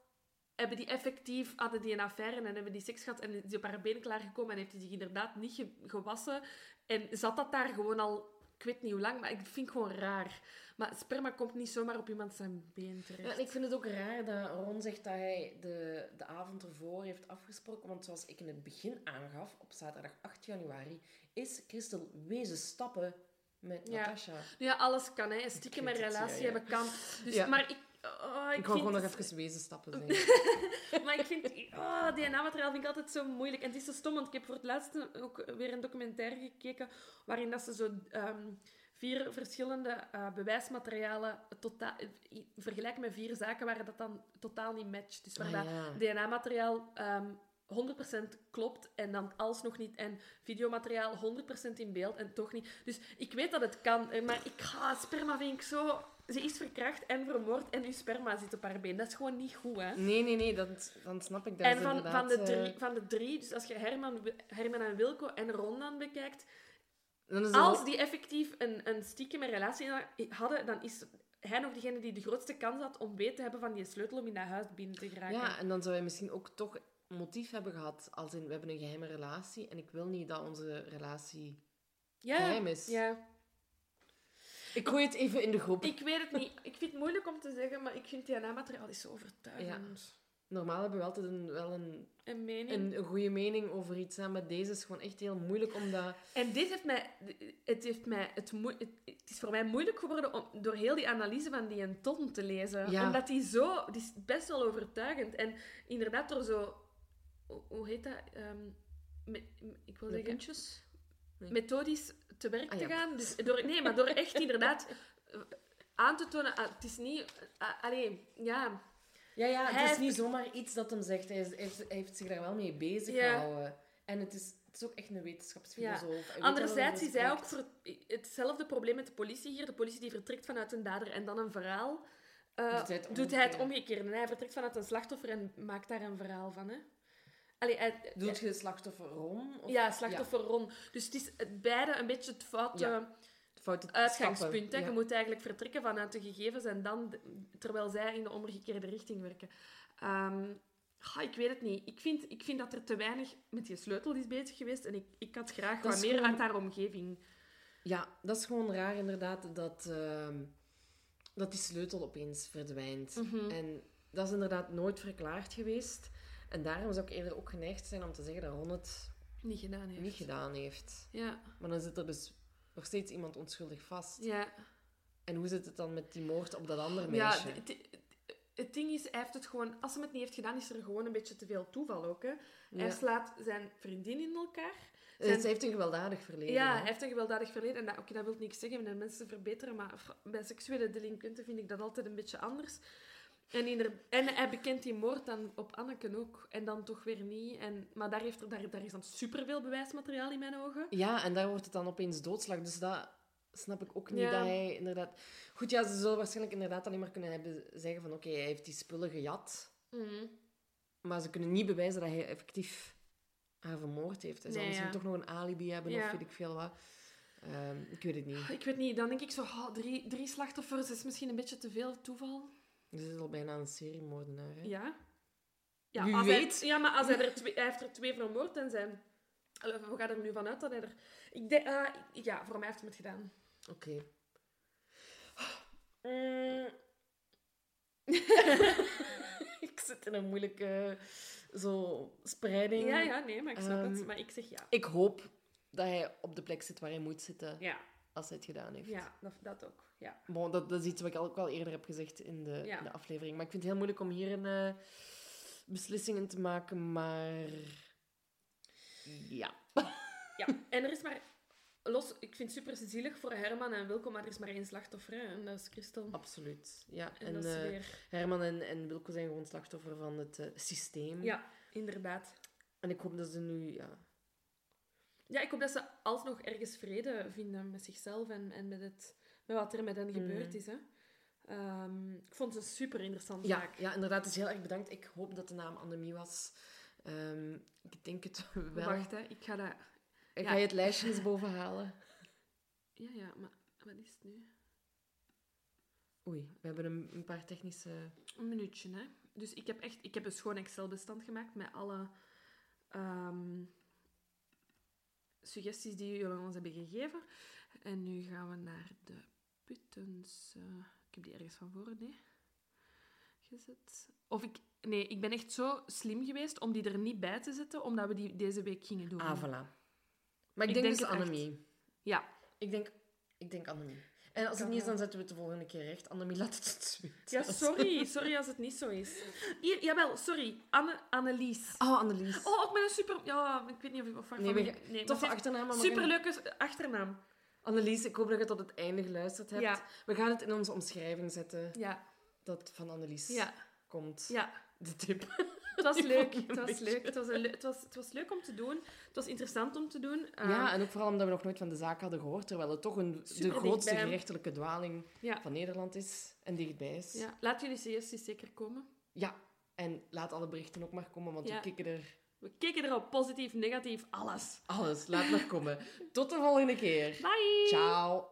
hebben die effectief, hadden die een affaire en hebben die seks gehad en is die op haar been klaargekomen en heeft hij zich inderdaad niet ge- gewassen en zat dat daar gewoon al, ik weet niet hoe lang, maar ik vind het gewoon raar. Maar sperma komt niet zomaar op iemand zijn been terecht. Ja, en ik vind het ook raar dat Ron zegt dat hij de, de avond ervoor heeft afgesproken. Want zoals ik in het begin aangaf, op zaterdag 8 januari, is Christel wezen stappen met Ja. Natasha. Ja, alles kan, hè. Een stiekem een relatie ja, ja. hebben kan. Dus, Ja. Maar ik... oh, ik Ik wou gewoon nog het- even wezen stappen (laughs) zeggen. Maar ik vind... Oh, DNA-materiaal vind ik altijd zo moeilijk. En het is zo stom, want ik heb voor het laatste ook weer een documentaire gekeken waarin dat ze zo ehm, vier verschillende eh, bewijsmaterialen totaal, vergelijken met vier zaken waar dat dan totaal niet matcht. Dus waar Ah, ja. DNA-materiaal ehm 100% klopt en dan alsnog niet. En videomateriaal 100% in beeld en toch niet. Dus ik weet dat het kan, eh, maar ik ga sperma vind ik zo... Ze is verkracht en vermoord en uw sperma zit op haar been. Dat is gewoon niet goed, hè? Nee, nee, nee, dan, dan snap ik dat. En van, van, de eh, drie, van de drie, dus als je Herman, Herman en Wilco en Ron dan bekijkt, dan als wel- die effectief een, een stiekeme relatie hadden, dan is hij nog degene die de grootste kans had om weet te hebben van die sleutel om in dat huis binnen te geraken. Ja, en dan zou hij misschien ook toch motief hebben gehad. Als in, we hebben een geheime relatie en ik wil niet dat onze relatie ja, geheim is. Ja. Ik gooi het even in de groep. Ik weet het niet. Ik vind het moeilijk om te zeggen, maar ik vind DNA-materiaal is zo overtuigend. Normaal hebben we altijd een, wel een, Een mening. een, goede mening over iets. hè, Maar deze is gewoon echt heel moeilijk omdat... En dit heeft mij... Het, heeft mij het, moe- het, het is voor mij moeilijk geworden om door heel die analyse van die en Ton te lezen. Ja. Omdat die zo... Die is best wel overtuigend. En inderdaad door zo... hoe- heet dat? Ehm, ik wil Met zeggen... puntjes? Methodisch te werk Ah, te ja. gaan. Dus door, nee, maar door echt inderdaad (laughs) aan te tonen... ah, het is niet... ah, allee, ja... Ja, ja, het Hij is heeft- niet zomaar iets dat hem zegt. Hij, is- hij heeft, hij heeft zich daar wel mee bezig Ja. gehouden. En het is, het is ook echt een wetenschapsfilosoof. Hij weet waarover Anderzijds is hij ook spreekt. ver- hetzelfde probleem met de politie hier. De politie die vertrekt vanuit een dader en dan een verhaal. eh, Doet hij het doet hij het omgekeerde. omgekeerde. En hij vertrekt vanuit een slachtoffer en maakt daar een verhaal van. Hè? Allee, hij- Doet je slachtoffer? Of... ja, slachtoffer Ron. Dus het is het beide een beetje het foute Ja, Foute uitgangspunt. Hè? Ja. Je moet eigenlijk vertrekken vanuit de gegevens en dan, terwijl zij in de omgekeerde richting werken. Ehm, ik weet het niet. Ik vind, ik vind dat er te weinig met die sleutel is bezig geweest en ik, ik had graag Dat wat meer gewoon- uit haar omgeving. Ja, dat is gewoon raar inderdaad dat, ehm, dat die sleutel opeens verdwijnt. Mhm. En dat is inderdaad nooit verklaard geweest. En daarom zou ik eerder ook geneigd zijn om te zeggen dat Ron het Niet gedaan heeft. niet gedaan heeft. Ja, Maar dan zit er dus nog steeds iemand onschuldig vast. ja. En hoe zit het dan met die moord op dat andere ja meisje? het, het- ding is, hij heeft het gewoon... Als hij het niet heeft gedaan, is er gewoon een beetje te veel toeval ook. Hè. Hij Ja. slaat zijn vriendin in elkaar. Eh, zijn- Ze heeft een gewelddadig verleden. Ja, hè? hij heeft een gewelddadig verleden. En dat, oké, dat wil niks zeggen met mensen verbeteren, maar bij seksuele delinquenten vind ik dat altijd een beetje anders. En, en hij bekent die moord dan op Anneke ook. En dan toch weer niet. En, maar daar, heeft er, daar, daar is dan superveel bewijsmateriaal in mijn ogen. Ja, en daar wordt het dan opeens doodslag. Dus dat snap ik ook niet, Ja. dat hij inderdaad... Goed, ja, ze zullen waarschijnlijk inderdaad alleen maar kunnen hebben, zeggen van... Oké, hij heeft die spullen gejat. Mhm. Maar ze kunnen niet bewijzen dat hij effectief haar vermoord heeft. Hij zal Nee, misschien ja. toch nog een alibi hebben Ja. of weet ik veel wat. Ehm, ik weet het niet. Ik weet niet, dan denk ik zo, oh, drie, drie slachtoffers is misschien een beetje te veel toeval. Dit is al bijna een seriemoordenaar, hè? Ja. ja Wie als weet. Hij, ja, maar als hij, er twee, hij heeft er twee vermoord en zijn... We gaan er nu vanuit dat hij er... Ik denk, ah, ja, voor mij heeft hij het gedaan. Oké. Mm. (laughs) ik zit in een moeilijke zo, spreiding. Ja, ja, nee, maar ik snap het. Ehm, Maar ik zeg ja. Ik hoop dat hij op de plek zit waar hij moet zitten Ja, als hij het gedaan heeft. ja dat, dat ook. Ja. Bon, dat, dat is iets wat ik ook al eerder heb gezegd in de, Ja. in de aflevering. Maar ik vind het heel moeilijk om hier een eh, beslissing in te maken. Maar ja. (laughs) ja. En er is maar... Los, ik vind het super zielig voor Herman en Wilco, maar er is maar één slachtoffer. Hè, en dat is Christel. Absoluut. Ja. En, En, dat is eh, weer... Herman en, en Wilco zijn gewoon slachtoffer van het eh, systeem. Ja, inderdaad. En ik hoop dat ze nu... Ja, Ja, ik hoop dat ze alsnog ergens vrede vinden met zichzelf en, en met, het, met wat er met hen gebeurd Mhm. is. Hè. Ehm, ik vond het een super interessante ja, zaak. ja, inderdaad. Dus heel erg bedankt. Ik hoop dat de naam Annemie was. Ehm, ik denk het wel. Wacht, hè. Ik ga dat... Ik ja. ga je het lijstje eens boven halen. (laughs) Ja, ja, maar wat is het nu? Oei, we hebben een, een paar technische... Een minuutje, hè. Dus ik heb echt... Ik heb een schoon Excel-bestand gemaakt met alle ehm, suggesties die jullie ons hebben gegeven. En nu gaan we naar de Puttens. eh, ik heb die ergens van voren, nee. Gezet. Of ik... Nee, ik ben echt zo slim geweest om die er niet bij te zetten, omdat we die deze week gingen doen. Ah, voilà. Maar ik, Ik denk, denk dus het echt. Annemie. Ja. Ik denk, ik denk Annemie. En als het niet is, dan zetten we het de volgende keer recht. Annemie, laat het weten. Ja, sorry. Sorry als het niet zo is. Hier, jawel, sorry. Anne, Annelies. Oh, Annelies. Oh, ook met een super... Ja, ik weet niet of ik... Of waar Nee, van- we- nee, Toffe maar achternaam. maar Superleuke achternaam. Annelies, ik hoop dat je tot het einde geluisterd hebt. Ja. We gaan het in onze omschrijving zetten. Ja, Dat het van Annelies ja, komt. ja. De tip. Het was (laughs) leuk. Het was beetje- leuk. Het was, le- het, was, het was leuk om te doen. Het was interessant om te doen. Ehm, Ja, en ook vooral omdat we nog nooit van de zaak hadden gehoord. Terwijl het toch een, de grootste gerechtelijke dwaling ja, van Nederland is. En dichtbij is. ja. Laat jullie suggesties zeker komen. Ja, en laat alle berichten ook maar komen, want Ja. we kikken er We kijken erop. Positief, negatief, alles. alles. Laat maar komen. (laughs) Tot de volgende keer. Bye! Ciao.